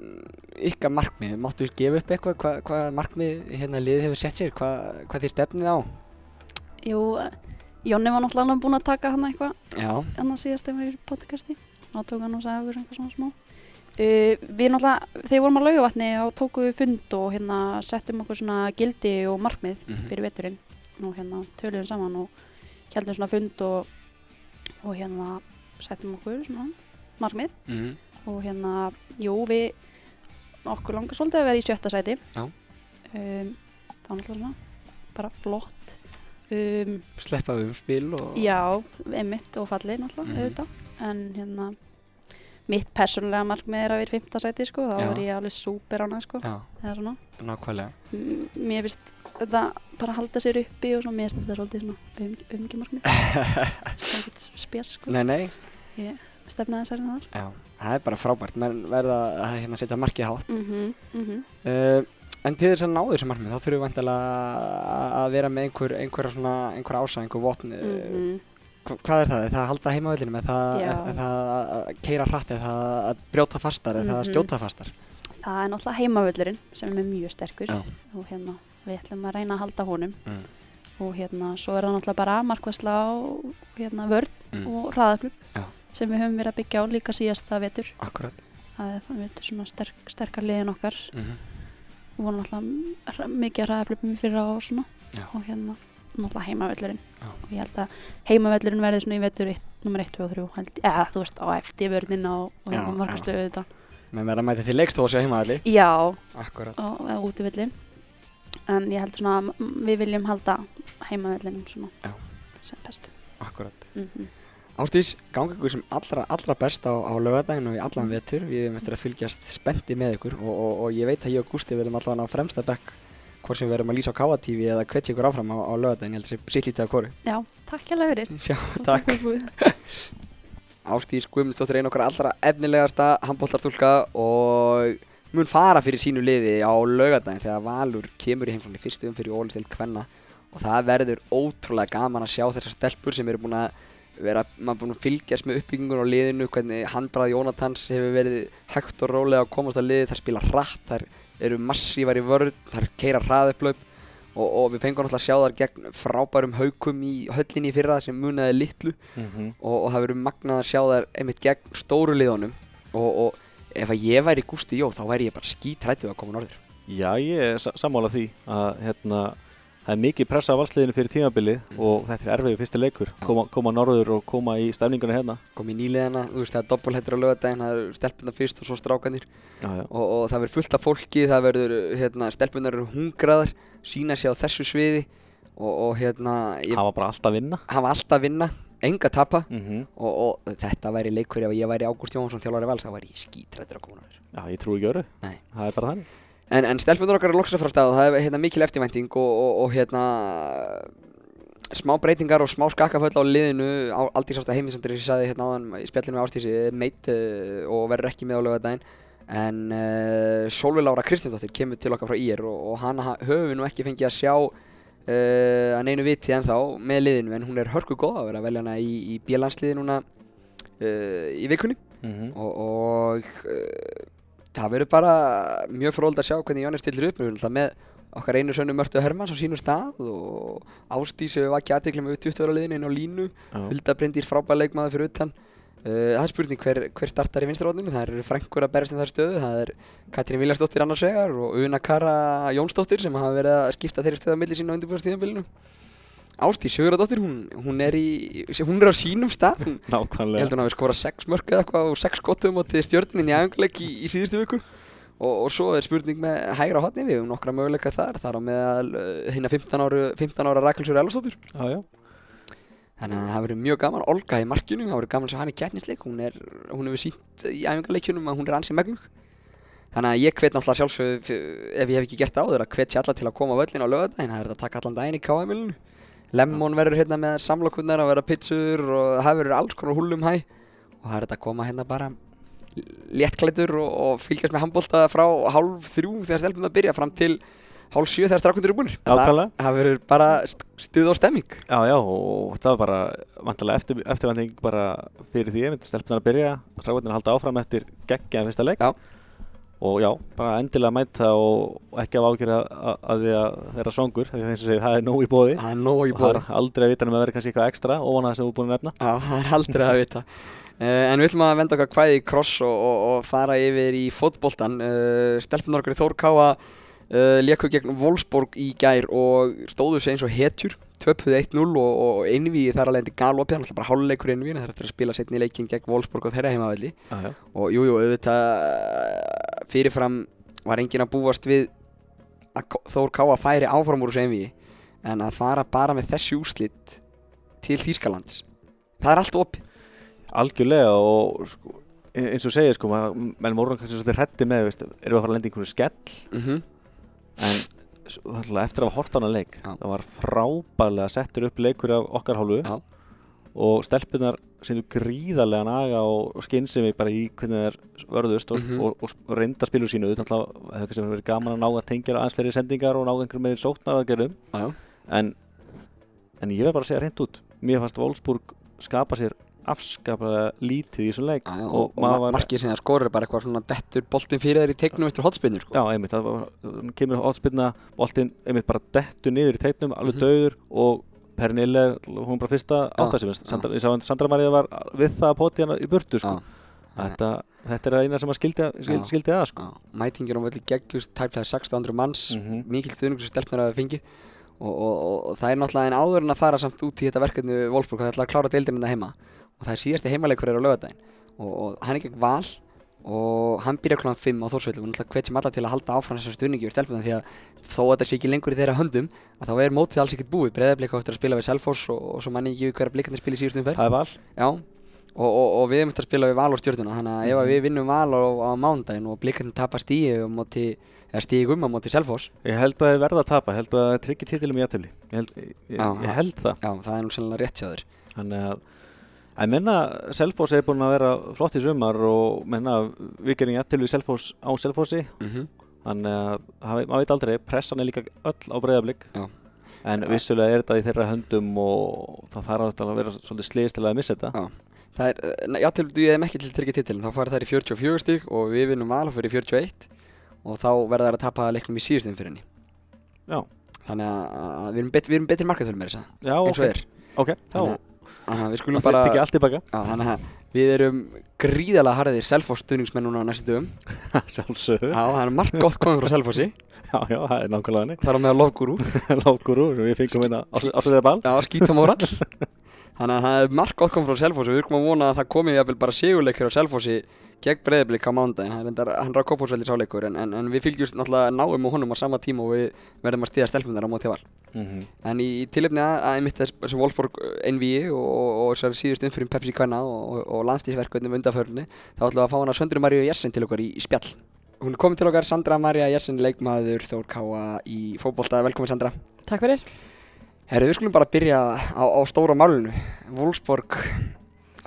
ykkar markmið, máttu gefa upp eitthvað, hvað, hvað markmið hérna liðið hefur sett sér, hvað, hvað þið stefnið á? Jú, Jonni var náttúrulega búinn að taka hann eitthvað annars síðast þegar við erum í podcasti. Þá tók hann og sagði okkur eitthvað svona smá uh, við náttúrulega, þegar við vorum á laugavatni þá tókum við fund og hérna settum okkur svona gildi og markmið Mhm. fyrir veturinn og hérna töluðum saman og heldum svona fund og, og hérna settum okkur svona markmið. Mm og hérna, jú, við okkur langar svolítið að vera í sjötta sæti. Um, það var náttúrulega svona bara flott. Um, Sleppa við um spil og Já, einmitt og fallið náttúrulega, Mhm. auðvitað. En hérna mitt persónulega markmið er að vera í fimmta sæti sko, þá er ég alveg súper ánað sko, Já, nákvæmlega. M- mér finnst þetta bara halda sér uppi og svona, mér finnst þetta svolítið svona um, umgjumarkmið það er ekkert spes sko, Nei, nei, stefnaði sér þar. Já, það er bara frábært. Menn verða að hérna setja markið hátt. Mm -hmm, mm -hmm. uh, En til þess að ná þessu markmið þá þurfum við vantilega að vera með einhver, einhver, svona, einhver ása, einhver vopn mm Hvað er það? Er það að halda heimavöldinu? Er það, er, það að keira hratt? Er það að brjóta fastar? Er það að Mhm. skjóta fastar? það er náttúrulega heimavöllurinn sem er mjög sterkur Já. og hérna við ætlum að reyna að halda honum Mm. og hérna svo er það náttúrulega bara markvæsla og hérna vörd Mm. og hraðaflug sem við höfum verið að byggja á líka síðast það vetur Akkurat það er það vetur svona sterk, sterkar liðin okkar mm -hmm. og voru náttúrulega mikið hraðaflugum fyrir á og svona Já. og hérna náttúrulega heimavöllurinn. Já. og ég held að heimavöllurinn verði svona í vetur 1, nummer 1, 2 og 3 held, eða þú veist á eftir vörnina og, hérna markvæslu þetta Menn verða að mæta til leikstóð og sjá heimavalli já, Akkurat og, og útivilli en ég held svona að við viljum halda heimavellinum svona Já. sem bestu Akkurat mm Ástís, gangi ykkur sem allra, allra best á, á lögadaginn og í allan vetur. Við erum eftir að fylgjast spendi með ykkur og, og, og ég veit að ég og Gústi verðum allavega á fremsta bekk hvort sem við verðum að lýsa á KTV eða hvetja ykkur áfram á, á lögadaginn. Ég held að það sé sitt lítið af hvoru. Já, takk fyrir Sjá, Og takk. fyrir. Ástís Guðmundsdóttir einn okkar allra efnilegasta handbóltartúlka og mun fara fyrir sínu liði á laugadaginn þegar Valur kemur í heimflóni fyrstu umfyrir Ólistild Kvenna og það verður ótrúlega gaman að sjá þessar stelpur sem eru búin að vera, maður búin að fylgjast með uppbyggingun á liðinu, hvernig handbrað Jónatans hefur verið hægt og rólega að komast að liði, þær spila hratt, þær eru massívar í vörð, þær keira hraðupplaup og, og við fengum náttúrulega að sjá þar gegn frábærum haukum í höllinni í fyrra sem munaði litlu. Mhm. og, og það verður magnað að sjá þær einmitt gegn stóru liðunum. Og, og ef að ég væri Gústi Jó þá væri ég bara skítrættið að koma norður. Já, ég er sa- sammála því að hérna, það er mikið pressa á valsliðinu fyrir tímabilið Mhm. og þetta er erfiðu fyrsti leikur, koma, koma norður og koma í stefninguna hérna. kom í nýliðina, þú veist það er doppelhættur á lögadaginn það eru stelpunar fyrst og svo strákanir Já, já. og, og það verður fullt af fólki það verður, hérna, stelpunar eru hungraðar sína sig á þessu sviði og, og hérna ég Það var bara alltaf að vinna. hafa alltaf að vinna, enga tapa Mm og, og þetta væri leikur ef ég væri Ágúst Jónsson þjálfari vals þá væri ég skítrættur að koma norður Já, ég trúi ekki öru. Nei. Það er bara þannig. En, en stelpunar okkar er að fara af stað og það er hérna, mikil eftirvænting og, og, og hérna smá breytingar og smá skakkaföll á liðinu. Á, Aldís Ásta heimisandri sem ég sagði hérna áðan í spjallinu með Ástísi er meitt uh, og verður ekki með á lögadaginn en uh, Solveig Lára Kristjánsdóttir kemur til okkar frá IR og, og hana ha- höfum við nú ekki fengið að sjá uh, að neinu viti ennþá með liðinu en hún er hörku góð að vera að velja hana í, í bílansliði núna uh, í vikunni. Mm og, og það verður bara mjög fróld að sjá hvernig Jónis stillir upp. Með okkar einu sönnu Mörtu Hermanns á sínum stað og Ásdís hefur vakið aðtekla með 20 ára liðinu inn á línu. Hulda Bryndís frábær leikmaður fyrir utan. Uh, það er spurning hver, hver startar í vinstróðninu það eru frængur að berast um þær stöðu það er Katrín Viljarsdóttir annars vegar og Una Kara Jónsdóttir sem hafa verið að skipta þeirri stöðu að milli sín á undirbúðarstíðanbylinu Ásdís Sigurðardóttir hún, hún, er í, hún er á sínum stað. Hún, Ég Nákvæmlega. held hún hafi skorað 6 mörg eða eitthvað og 6 skotum á til stjórnin í æfinguleik í, í síðustu viku. Og, og svo er spurning með hægra hotni við höfum nokkra möguleika þar. Þar á meðal hérna 15 ára, 15 ára Rakelshur Elvarsdóttur Já, já. þannig að það verður mjög gaman. Olga í markinu, það verður gaman að sjá hann í keppnisleik. Hún, er, hún hefur sínt í æfingarleikjunum að hún er ansið megnug. Þannig að ég hvet náttúrulega sjálfsög ef ég hef ekki gert það áður að hvet sér alla til að koma á völlin á lögadaginn, það er að taka allan daginn í KM-ilinu Lemon verður hérna með samlokurnar að vera pizzur og það verður alls konar húlum hæ og það er þetta að koma hérna bara léttklættur og, og fylgjast með handbólta frá hálf þrjú þegar stelpum að byrja fram til hálf sjö þegar strákundir eru búinir það, Nákvæmlega. það verður bara st- stuð og stemming Já, já, og það var bara vantilega eftir, eftirvænting bara fyrir því að byrja og að halda áfram eftir geggja fyrsta leik Já. Og já, bara endilega mæta og, ekki af ágjör að, því að vera svangur því að eins og segir, það er nóg í bóði það er nóg í og það bóði er aldrei að vita nema að vera kannski eitthvað ekstra ofan að það sem þú er búin að nefna. Já, það er aldrei að vita. Uh, En við ætlum að venda okkar kvæði í kross og, og, og fara yfir í fótboltan Stelpunar okkar í Þórkáa uh, Léku gegn Wolfsborg í gær og stóðu sig eins og hetjur Töpuðu 1-0 og, og einvíði þar alveg endi galopið Það er bara háluleikur einvíði Það er eftir að spila setni leikin gegn Wolfsborg og þeirra heimavelli. Já, Og jújú, jú, auðvitað fyrirfram var enginn að búast við að Þór Káa færi áfram úr þessu einvíi en að fara bara með þessi úrslit til Þýskalands það er allt opið. Algjörlega og sko, eins og segja sko, menn voru kannski svolítið hrætti með, veist, erum við að fara að lenda í einhverju skell? Mm -hmm. en eftir að hafa hort á hana leik Já. það var frábælega settur upp leikur af okkar hálfu Já. og stelpunar sinni gríðarlega naga og, skynsemi bara í hvernig þær vörðust og, Mhm. og, og, og reynda spilu sínu það hefur verið gaman að ná að tengja aðeins fleiri sendingar og ná einhverjum meiri sóknar að gerum Já, en, en ég verð bara að segja reynd út mér fannst Wolfsburg skapa sér afskaplega lítið í þessum leik og, og, og, var markið sem það skorur er bara eitthvað svona dettur boltinn fyrir þér í teiknum eftir hotspinnur sko. Já, einmitt, það var, það kemur hotspilna boltinn, einmitt bara dettu niður í teitnum, alveg Mhm. dauður og Pernille, hún bara fyrsta Já, áttað sem já. Sandra, ég sá að Sandra María var við það að poti hana í burtu sko. Þetta, þetta er eina sem að skildi, skildi, skildi að sko. Já, mætingin á völdi geggjust tæplega 1600 manns Mhm. mikil stuðningur sem stelpnar hafa fengið og, og, og, það er náttúrulega en áður en að fara samt út í þetta verkefni Wolfsburg það ætla að klára deildina heima og það er síðasti heimaleikur er á lögadaginn og, og hann er gegn val og hann byrja kl. 5 á Þórsveilu og náttúrulega hvetjum alla til að halda áfram þessar stuðningi við stelpuna því að þó að þetta sé ekki lengur í þeirra höndum að þá er mótið alls ekkert búið. Breyðarblik áttur að spila við Selfoss og, og svo manni ekki hverja blikandi spila í síðustum fer Það er val. Já, og, og, og við erum eftir að spila við Val og stjórnuna þannig að ef að við vinnum Val á, á mándaginn og blikandi tapa stíi um móti, eða stígum á móti Selfoss. Ég held að það. Er verða En menna, Selfoss er búin að vera flott í sumar og menna, við gerum í aðtöfli Selfoss á Selfossi. Mm -hmm. Þannig að maður veit aldrei, pressan er líka öll á breyðablík. En vissulega er þetta í þeirra höndum og það þarf að vera svolítið sliðist til að missa þetta. Já. Það er, uh, já til við erum ekki til tryggja titilin þá fara þær í 44 stík og við vinnum og fyrir 41 og þá verða þær að tapa leiknum í síðustum fyrir henni Já, Þannig að, að við erum, bet, við erum betri markaðtölu með þess já eins og er. Ok, þá Þannig Þannig að við skulum það bara þannig að við erum gríðalega harðir Selfoss stuðningsmenn núna á næstu dögum. Sjálfsögðu, Já, það er margt gott komið frá Selfossi. Já, já, það er nákvæmlega hannig þar á meðal Lofgúrú Lákur úr, við fengum hérna ásöðið ball. Já, skítamórall Þannig að það er margt gott komið frá Selfossi. Og við erum að vona að það komi jafnvel bara sigurleikur á Selfossi gegn breyðblik á mándaginn það er endar, hann á Kópásveldi sáleikur en, en, en við fylgjumst náttúrulega náum og honum á sama tíma og við verðum að stíða stelpunar á móti val. Mhm. en í, í tilefni að, að einmitt þess sem Wolfsburg NVI og, og, og þessari síðust umfyrir Pepsi Kvenna og, og, og landstísverkvöndum undanförunni þá ætlum við að fá hana Söndru Maríu Jessen til okkar í, í spjall. Hún er komin til okkar Sandra María Jessen, leikmaður Þór Káa í fótbolta, velkomin Sandra. Takk fyrir. Herri, við skulum bara byrja á, á stóra málunu Wolfsburg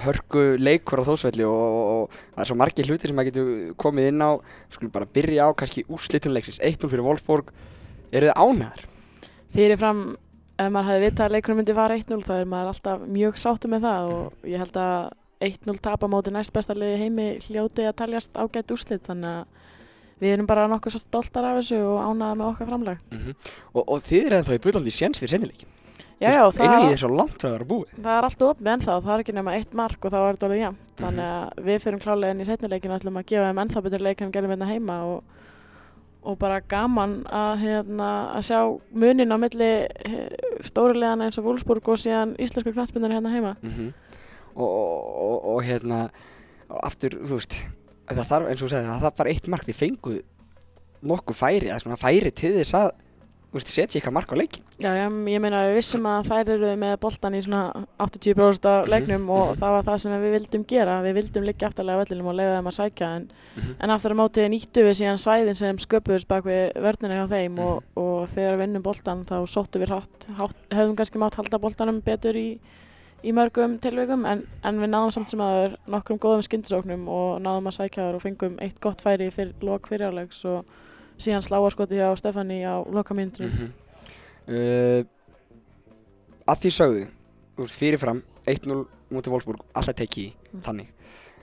hörku leikur á þósvelli og, það er svo margir hlutir sem maður getur komið inn á. Við skulum bara byrja á kannski úrslitum leiksins. 1-0 fyrir Wolfsburg. Eru þið ánæðar? fyrirfram ef maður hefði vitað að leikunum myndi fara 1-0 þá er maður alltaf mjög sáttu með það og ég held að 1-0 tapa móti næst besta liði heimi hljóti að taljast ágætt úrslit þannig að við erum bara nokkuð svo stoltar af þessu og ánaða með okkar framlag. Og, og þið eru ennþá í bullandi séns fyrir sennileikin Já, já, það, er svo langt frá að vera búið. það er allt opið ennþá, það er ekki nema eitt mark og þá er þetta alveg jæmt þannig að við fyrir klálega inn í setnileikin og ætlum að gefa þeim ennþá betur leik en gerðum hérna heima og, og bara gaman að, hérna, að sjá munin á milli stórulegana eins og Wolfsburg og síðan íslensku knattspinnar hérna heima. Og, og, og, og hérna aftur, þú veist það þarf, eins og þú segði, það þarf bara eitt mark þið fenguð nokkuð færi, það er svona færi til þess að setja eitthvað mark á leikin Já, já, ég meina við vissum að þær eru með boltan í svona 80% af Mhm, leiknum og mhm. það var það sem við vildum gera við vildum liggja aftarlega á vellinum og leiða þeim að sækja en, Mhm. en aftur á mótið nýttu við síðan svæðin sem sköpuðust bak við vörnina hjá þeim Mhm. og, og þegar við vinnum boltan þá sóttu við hratt, hátt, hefðum kannski mátt halda boltanum betur í, í mörgum tilveikum en, en við náðum samt sem aður nokkrum góðum skyndisóknum og náðum að sækja þar og fengum eitt gott færi fyrir lok fyrirlegs og síðan sláarskoti hjá Stefani á lokamindunum -hmm. uh, að því sögðu þú veist, fyrirfram 1-0 mútið Wolfsburg, alltaf tekið í Mm. þannig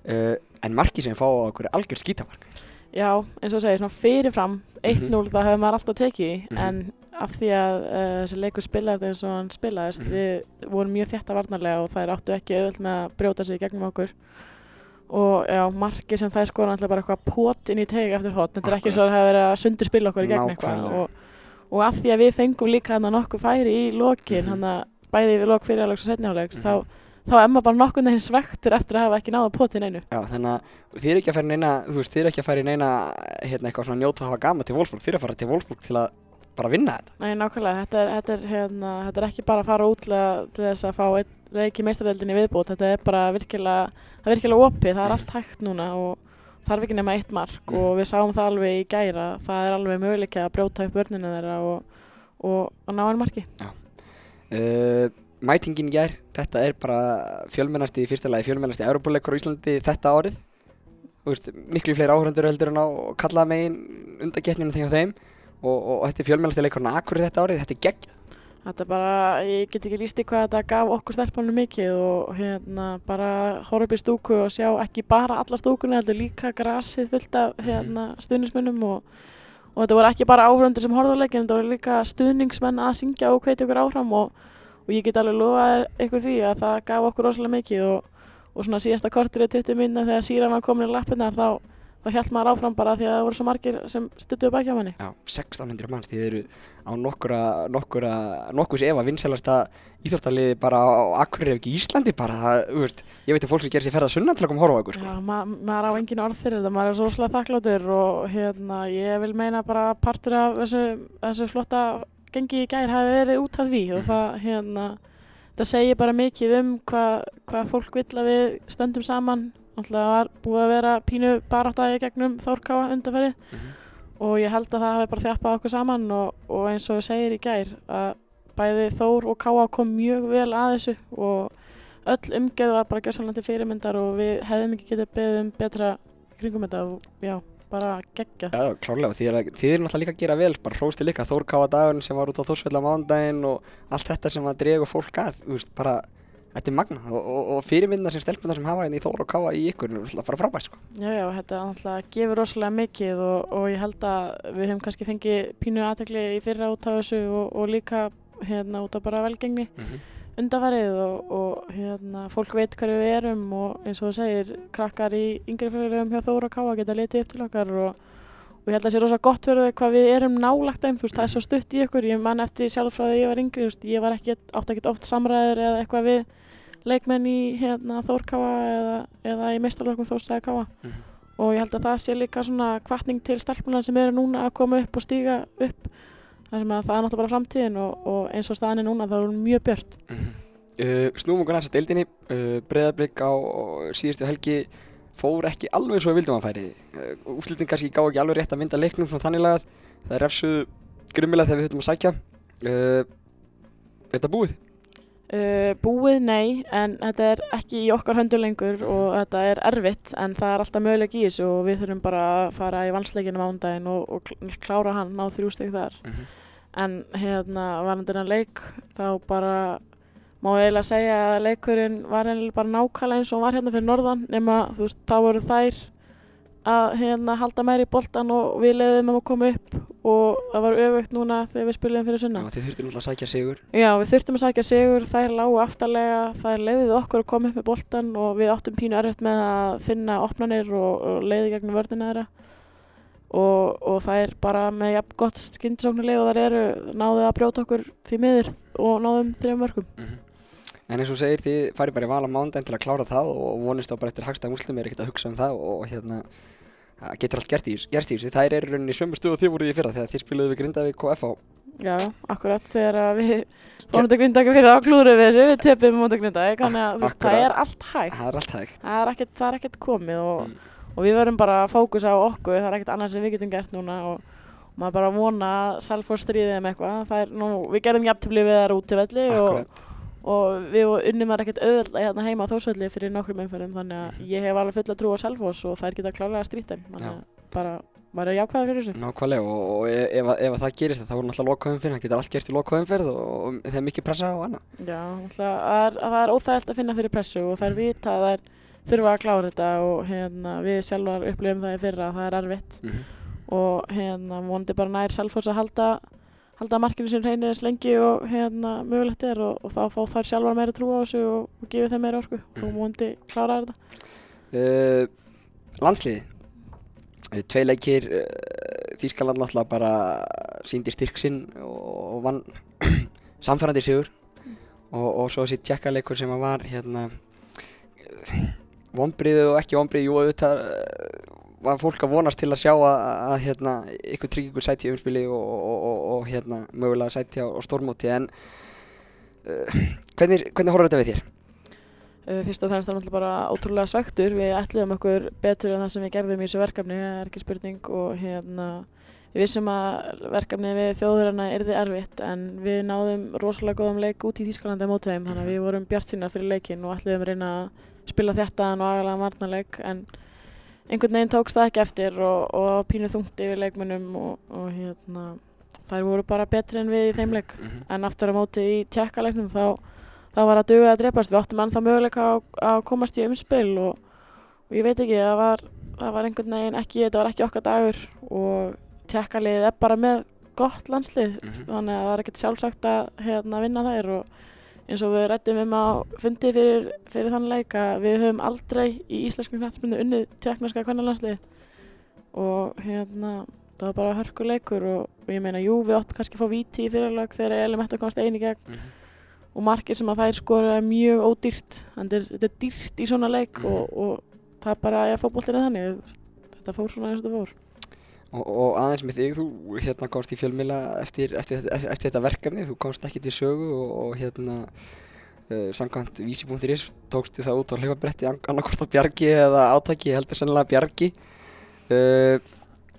uh, en markið sem fá á okkur er algjör skítamark Já, eins og segir, svona fyrirfram 1-0 þá hefur maður alltaf tekið í Mhm. en af því að uh, þessi leikur spilaði eins og hann spilaðist. Mhm. við vorum mjög þétta varnarlega og þær áttu ekki auðvöld með að brjóta sig gegnum okkur. Og já, marki sem þær skoða alltaf bara eitthvað pot inn í teg eftir hot. Þetta er ekki svo að það hefur verið að sundur spila okkur í gegn eitthvað. Og, og af því að við fengum líka hann nokkuð færi í lokin Mhm. hann að bæði við lok fyrirlegs og setnihálegs Mhm. þá, þá er maður bara nokkuð neginn svektur eftir að hafa ekki náða potin einu. Já, þannig að þið eru ekki að fara í neina þú veist, þið eru ekki að fara í neina hérna eitthvað svona njóta að hafa gaman til Wolfsburg. Þið eru að fara til Wolfsburg til að bara vinna þetta. Nei, nákvæmlega, þetta er, þetta er, hérna, þetta er ekki bara að fara útlega til þess að fá reiki meistaradeildinni viðbútt, þetta er bara virkilega, það er virkilega opið, það er allt hægt núna og þarf ekki nema eitt mark Mhm. og við sáum það alveg í gæra, það er alveg möguleika að brjóta upp vörnina þeirra og, og, og ná einn marki. Uh, mætingin í gær, þetta er bara fjölmennasti í fyrsta lagi, fjölmennasti Európa-leikur á Íslandi þetta árið. Veist, miklu fleiri áhörundur heldur en á kallaða megin undakettninu þegar þeim og, og, og þetta er fjölmennasti leikurinn akkur þetta árið, þetta er gegn. Þetta er bara, ég get ekki líst í hvað þetta gaf okkur stelpunum mikið og hérna bara horfa upp í stúku og sjá ekki bara alla stúkunni, heldur líka grasið fullt af hérna stuðningsmönnum og, og þetta voru ekki bara áhörundur sem horfðu á leikin, þetta voru líka stuðningsmenn að syngja og hvetja okkur áfram og, og ég get alveg lofað ykkur því að það gaf okkur rosalega mikið og, og svona síðasta kortir í 20 minna þegar síran var komin í lappina þá, þá held maður áfram bara því að það voru svo margir sem stuttuðu baki á manni. Já, 1600 manns, þið eru á nokkura, nokkura, nokkus ef að vinsælasta íþróttaliði bara á Akureyri ef ekki Íslandi bara, það, þú veist, ég veit að fólk sem gerir sér ferða sunnan til að koma að horfa á ykkur, sko. Já, ma maður á engin orð fyrir þetta, maður er svo svolítið þakkláttur og hérna, ég vil meina bara partur af þessu, þessu flotta gengi í gær hafi verið út af því og það, hérna, það segir bara mikið um hvað hva fólk vill að við stöndum saman. Náttúrulega var búið að vera pínu baráttægi gegnum Þórkáa undanferði Mhm. og ég held að það hafi bara þjappað okkur saman og, og eins og þú segir í gær að bæði Þór og Káa kom mjög vel að þessu og öll umgeð var bara til fyrirmyndar og við hefðum ekki getið beðið um betra kringum þetta og já, bara geggja. Já, klárlega, þið er, þið er náttúrulega líka að gera vel, bara hrósti líka Þórkáa dagurinn sem var út á Þórsveld á mándaginn og allt þetta sem að drega fólk að, þú veist, bara, þetta er magna og, og, og fyrirmyndar sem stelpunar sem hafa hérna í Þór og Káa í ykkur, er náttúrulega bara frábært, sko. Já, já, þetta náttúrulega gefur rosalega mikið og, og ég held að við höfum kannski fengið pínu aðtekli í fyrra út á þessu og, og líka hérna út á bara velgengni undarfarið og, og hérna, fólk veit hverju við erum og eins og þú segir, krakkar í yngri félagum hjá Þóra Káa geta litið upp til okkar og, og ég held að það sé rosa gott þau hvað við erum nálagt þeim, þú veist, það er svo stutt í ykkur, ég man eftir sjálf frá því ég var yngri, þú veist, ég var ekki, átt ekki oft samræður eða eitthvað við leikmenn í hérna, Þór Káa eða, eða í meistarlokkum Þórstæði Káa Mhm. og ég held að það sé líka svona kvartning til stelpunar sem eru núna að koma upp og stíga upp. Þar sem að það er náttúrulega bara framtíðin og, og eins og staðan er núna þá er hún mjög björt. Að deildinni, uh, helgi fór ekki alveg eins og við vildum að færi. Uh, úrslitin kannski gá ekki alveg rétt að mynda leiknum svona þannig lagað. Það er refsuð grimmilega þegar við þurfum að sækja. Uh, er þetta búið? Uh, búið nei, en þetta er ekki í okkar höndu lengur og þetta er erfitt en það er alltaf möguleik í þessu og við þurfum bara að fara í vansleikinu mándaginn og, og kl- klára hann, ná þrjú stygg þar. En hérna, varandi þennan leik, þá bara má eiginlega segja að leikurinn var eiginlega bara nákvæmlega eins og var hérna fyrir norðan nema þú veist, þá voru þær að hérna halda meir í boltan og við leiðum um að koma upp og það var öfugt núna þegar við spilum fyrir sunna. Já, þið þurftu náttúrulega að sækja sigur. Já, við þurftum að sækja sigur, þær lágu aftarlega, þær leiðið okkur að koma upp með boltan og við áttum pínu erfitt með að finna opnanir og, og leiði gegnum vörðina þeirra og, og þær bara með jafn gott skyndisóknuleg og þær eru náðu að brjóta okkur því miður og náðum þrejum mörgum. En eins og segir, þið farið bara í val á mándaginn til að klára það og vonist á bara eftir hagstæðum úrslitum er ekkert að hugsa um það og hérna getur allt gert í þessu- gerst í þessu. Það er í rauninni sömu stuð og þið voruð í fyrra þegar þið spiluðu við Grindavík og FH. Já, akkurat þegar við fórum til Grindavík fyrir að klúru við þessu, við töpum mútið Grindavík, þannig að veist, það er allt hægt. Það er allt hægt. Það er ekkert, það er ekkert komið og, Mm. og við verðum bara að fókusa á okkur, það er ekkert annað sem við getum gert núna og, og maður bara vona að Selfoss stríðið um eitthvað. Það er nú, við gerðum jafntöfli við þar útivelli og, Akkurat. og við unnum þar ekkert auðvöldlega hérna heima á Þórsvelli fyrir nokkrum umferðum þannig að ég hef alveg fulla trú á Selfoss og þær geta klárlega að strýta. Þannig að bara, maður er jákvæður fyrir þessu. Nákvæmlega og, og ef, ef, ef að það gerist þá er náttúrulega lokaumferð, það getur allt gerst í lokaumferð og, og það er mikið pressa á annað. Já, náttúrulega, það er, það er óþægilt að finna fyrir pressu og þær vita að þær þurfa að klára þetta og hérna, við sjálfar upplifum það í fyrra að það er erfitt og hérna vonandi bara nær Selfoss að halda halda markinu sem reynir eins lengi og hérna mögulegt er og, og þá fá þær sjálfar meira trú á þessu og, og gefa þeim meira orku og Mhm. vonandi klára þetta Uh, landsliði. Uh, tvei leikir, uh, Þískaland náttúrulega bara síndi styrk sinn og, vann samfærandi sigur og, og svo þessi tjekkaleikur sem að var hérna vonbriðið og ekki vonbriðið, jú auðvitað var fólk að vonast til að sjá að, að hérna, ykkur tryggingur sæti í umspili og, og, og, og hérna, mögulega sæti á, stórmóti en uh, hvernig, hvernig horfður þetta við þér? Uh, fyrst og fremst er náttúrulega bara ótrúlega svektur. Við ætluðum okkur betur en það sem við gerðum í þessu verkefni, það er ekki spurning og hérna við vissum að verkefni við þjóðurina erði erfitt en við náðum rosalega góðum leik út í Þýskalandi á mótveim þannig að við vorum bjart sína fyrir leikin og ætluðum að reyna að spila þéttaðan og agalega varnarleik en einhvern veginn tókst það ekki eftir og, og pínuð þungt yfir leikmunum og, og hérna þær voru bara betri en við í þeim leik Mhm. en aftur á móti í tjekkaleiknum þá, þá var að duga að drepast við áttum ennþá möguleika á að komast í umspil og, og ég veit ekki það var, það var einhvern veginn ekki þetta var ekki okkar dagur og tjekkalið er bara með gott landslið Mhm. þannig að það er ekkert sjálfsagt að hérna, vinna þær og eins og við rættum um á fundi fyrir, fyrir þann leik að við höfum aldrei í íslensku knættsmyndu unnið tjekknarska kvennalandslið og hérna það var bara hörkuleikur og, og ég meina jú við áttum kannski að fá víti í fyrirlag þegar Elin Metta komast eini gegn. Mhm. og markið sem að þær skora er mjög ódýrt. Þannig að þetta er dýrt í svona leik Mhm. og, og það er bara að fótboltin er þannig. Þetta fór svona eins og þetta fór Og, og aðeins með þig, þú hérna komst í fjölmila eftir, eftir, eftir, eftir þetta verkefni, þú komst ekki til sögu og, og hérna uh, samkvæmt vísi.is tókstu það út á hlifabretti annarkort á bjargi eða átaki, heldur sennilega bjargi. Uh,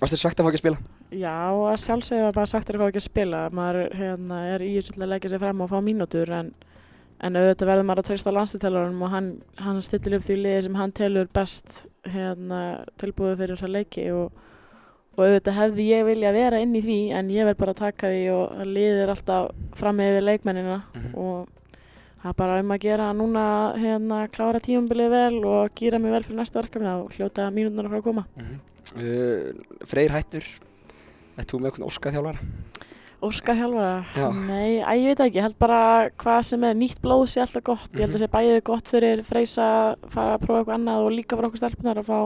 varstu svegt að fá ekki að spila? Já, að sjálfsögðu var bara sagt þér hvað ekki að spila maður hérna, er í þessu til að leggja sig fram og fá mínútur en, en auðvitað verður maður að treysta á landslítælunum og hann, hann stillir upp því liði sem hann telur best hérna, tilbúið fyrir þessa leiki og, og auðvitað hefði ég vilja vera inn í því en ég verð bara að taka því og liðið er alltaf fram yfir leikmennina Mhm. og það er bara um að gera núna hérna, klára tímumbilið vel og gýra mig vel fyrir næsta verkefni og hljóta mínúturnar frá að koma Uh, Freyr hættur, ættu með eitthvað óskað þjálfara? Óska þjálfara? Já. Nei, að ég veit ekki, ég held bara hvað sem er nýtt blóð sé alltaf gott. Ég held að sé bæðið gott fyrir Freysa að fara að prófa eitthvað annað og líka fyrir okkur stelpunar að fá,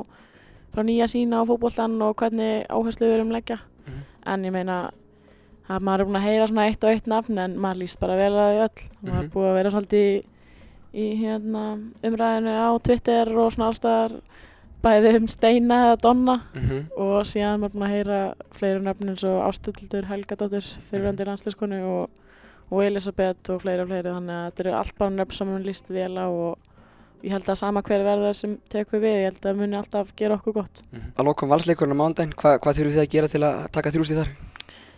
fá nýja sína á fótboltan og hvernig áherslu við erum leggja. Mhm. En ég meina, að maður er búin að heyra svona eitt og eitt nafn en maður líst bara vel að því öll. Maður er Mhm. búið að vera svolítið í, í hérna, umræðinu á Twitter og svona allstaðar bæðið um Steina eða Donna Mm og síðan maður búin að heyra fleiri nöfn eins og Ástöldur Helgadóttir fyrirvændi landslískonu og, og Elisabeth og fleiri og fleiri þannig að þetta eru allt bara nöfn sem maður líst vel á og ég held að sama hver verður sem tekur við, ég held að muni alltaf gera okkur gott. Að lokum valsleikurinn á mándaginn, hva, hvað þurfum þið að gera til að taka þrjústið þar?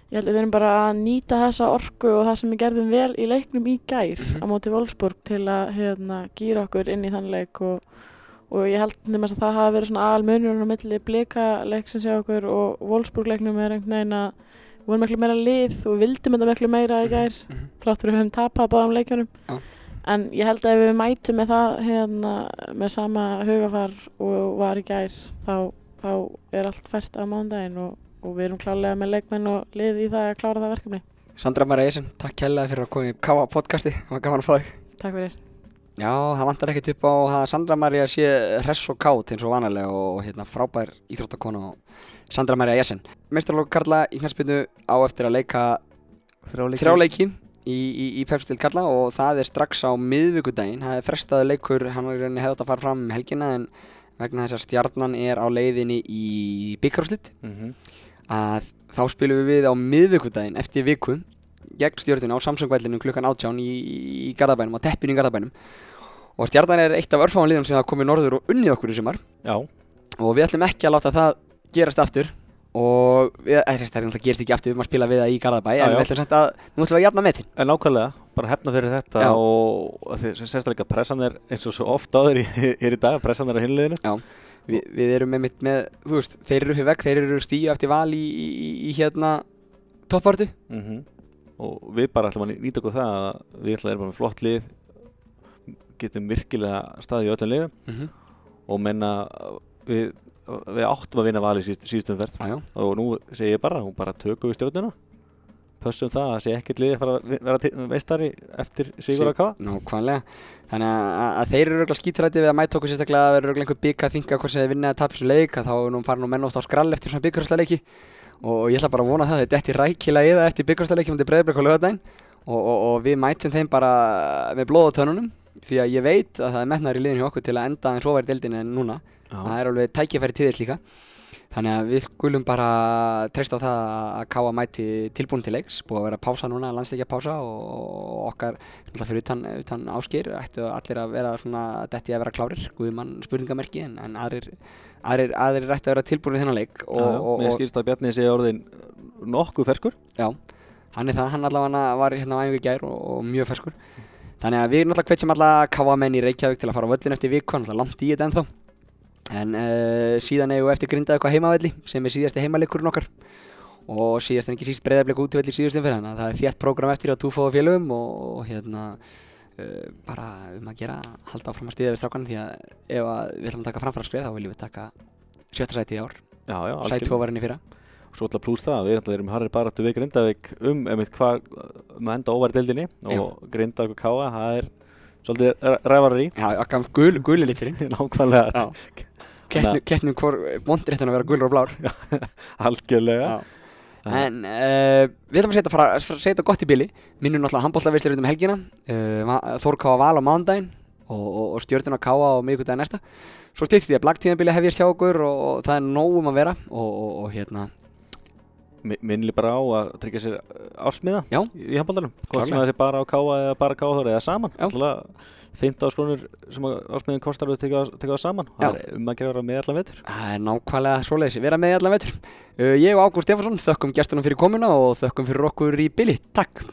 Ég held að við erum bara að nýta þessa orku og það sem við gerðum vel í leiknum í gær Mhm. á móti Wolfsburg til að hérna, gýra okkur inn í þann leik og, og ég held nefnast að það hafi verið svona aðal munurinn á milli blika leiksins hjá okkur og Wolfsburg leiknum er einhvern veginn að við vorum miklu meira lið og við vildum þetta miklu meira í gær Mhm. þrátt fyrir að við höfum tapað báðum leikjunum Já. En ég held að ef við mætum með það hérna, með sama hugafar og var í gær þá, þá er allt fært á mándaginn og, og við erum klálega með leikmenn og lið í það að klára það verkefni Sandra Maria Esen, takk kærlega fyrir að koma í Káa podcasti, það var gaman að fá þig. Takk fyrir Já, það vantar ekkert upp á að Sandra Maria sé hress og kátt eins og vanalega og hérna frábær íþróttakona og Sandra Maria Esen. Meistarlokk Karla í knæspinu á eftir að leika Þrjáleiki. Í, í, í Pepstil Karla og það er strax á miðvikudaginn. Það er frestaðu leikur, hann er í rauninni hefði átt að fara fram um helgina en vegna þess að stjarnan er á leiðinni í byggarúslit Mhm. að þá spilum við við á miðvikudaginn eftir viku gegn stjórnuna á Samsung-vællinum klukkan 18 í, í Garðabænum, á teppinu í Garðabænum. Og stjarnan er eitt af örfáðan liðum sem hafa komið norður og unnið okkur í sumar. Já, og við ætlum ekki að láta það gerast aftur og þess, það er náttúrulega gerist ekki aftur við maður spila við það í Garðabæ Já, en já. við ætlum samt að, nú ætlum við að jafna metin en nákvæmlega, bara hefna fyrir þetta Já. og að því sem sérst líka pressan er eins og svo oft áður í, hér í dag, pressan er á hinliðinu. Vi, við erum með mitt með, þú veist, þeir eru fyrir veg, þeir eru stíu eftir val í, í, í, hérna toppartu Mm Og við bara ætlum að nýta okkur það að við ætlum að erum með flott lið, getum virkilega staðið í öllum liðum mm -hmm. og menna við, við áttum að vinna valið síðust, síðustum ferð Já, já, og nú segi ég bara, hún bara tökum við stjórnuna pössum það að sé ekkert liðið fara að vera meistari eftir Sigur að kafa nákvæmlega. Þannig að, að þeir eru örgulega skítrætti við að mæta okkur sérstaklega að vera örgulega einhver bygg að þinga hvort sem þeir vinna að tapa þessu leik að þá nú fara nú menn oft á skrall eftir svona byggarhastleiki og ég ætla bara að vona það þetta er rækilega eða eftir byggarhastleiki mútið breyðbreyk á lögadaginn og, og, og við mætum þeim bara með blóð á tönnunum því að ég veit að það er metnar í liðin hjá okkur til að enda en svo væri deildin en núna. Það er alveg tækifæri til þess líka. Þannig að við skulum bara treysta á það að Káa mæti tilbúin til leiks, búið að vera pása núna, landsleikja pása og okkar, fyrir utan, utan áskýr, ættu allir að vera svona detti að vera klárir, guðmann spurningamerki en, en aðrir, aðrir, aðrir ættu að vera tilbúin í þennan leik og, Já, já, og, Mér skilst að Bjarni sé orðin nokkuð ferskur. Já, hann er það, hann allavega var hérna á æfingu gær og, og mjög ferskur. Þannig að við náttúrulega hvetjum alla Káa menn í Reykjavík til að fara á völlin eftir viku, náttúrulega langt í þetta ennþá. En uh, síðan eigum við eftir grindaði eitthvað heimavelli sem er síðasti heimaleikurinn okkar. Og síðast en ekki síst breyðarbleik út í velli síðustum fyrir hann það er þétt prógram eftir á túfó og félögum og, og hérna uh, bara um að gera, halda áfram að stiða við strákanum því að ef að við ætlum að taka framfærarskrið þá viljum við taka sjötta sæti í ár. Já, já, sæti tóvarinn í fyrra Svo að plús það, við ætla erum harri baráttu við Grindavík um einmitt hvað um að enda óværi deildinni og Grindavík og Káa, það er svolítið rævarar í, Já, okkar gul, guli liturinn. Nákvæmlega. Keppnum, keppnum hvort mondréttan að vera gulur og blár. Algjörlega. En uh, við ætlum að setja, fara, setja gott í bili. Minnum náttúrulega handbóltavislir út um helgina. Uh, Þór Káa Val á mándaginn og, og, og stjórnuna Káa á miðvikudaginn næsta. Svo stýtti því að blacktíðanbili hefjast hjá okkur og, og það er nóg um að vera og, og, og hérna minnli bara á að tryggja sér ársmiða Já. í handbóltanum hvort sem það sé bara á Káa eða bara þóra eða saman. Alltaf 15 áskronur sem að ársmiðin kostar við tekja það saman. Það er um að gera með allan vetur. Það er nákvæmlega svoleiðis, vera með allan vetur. Uh, Ég og Ágúst Stefansson þökkum gestunum fyrir komuna og þökkum fyrir okkur í bili. Takk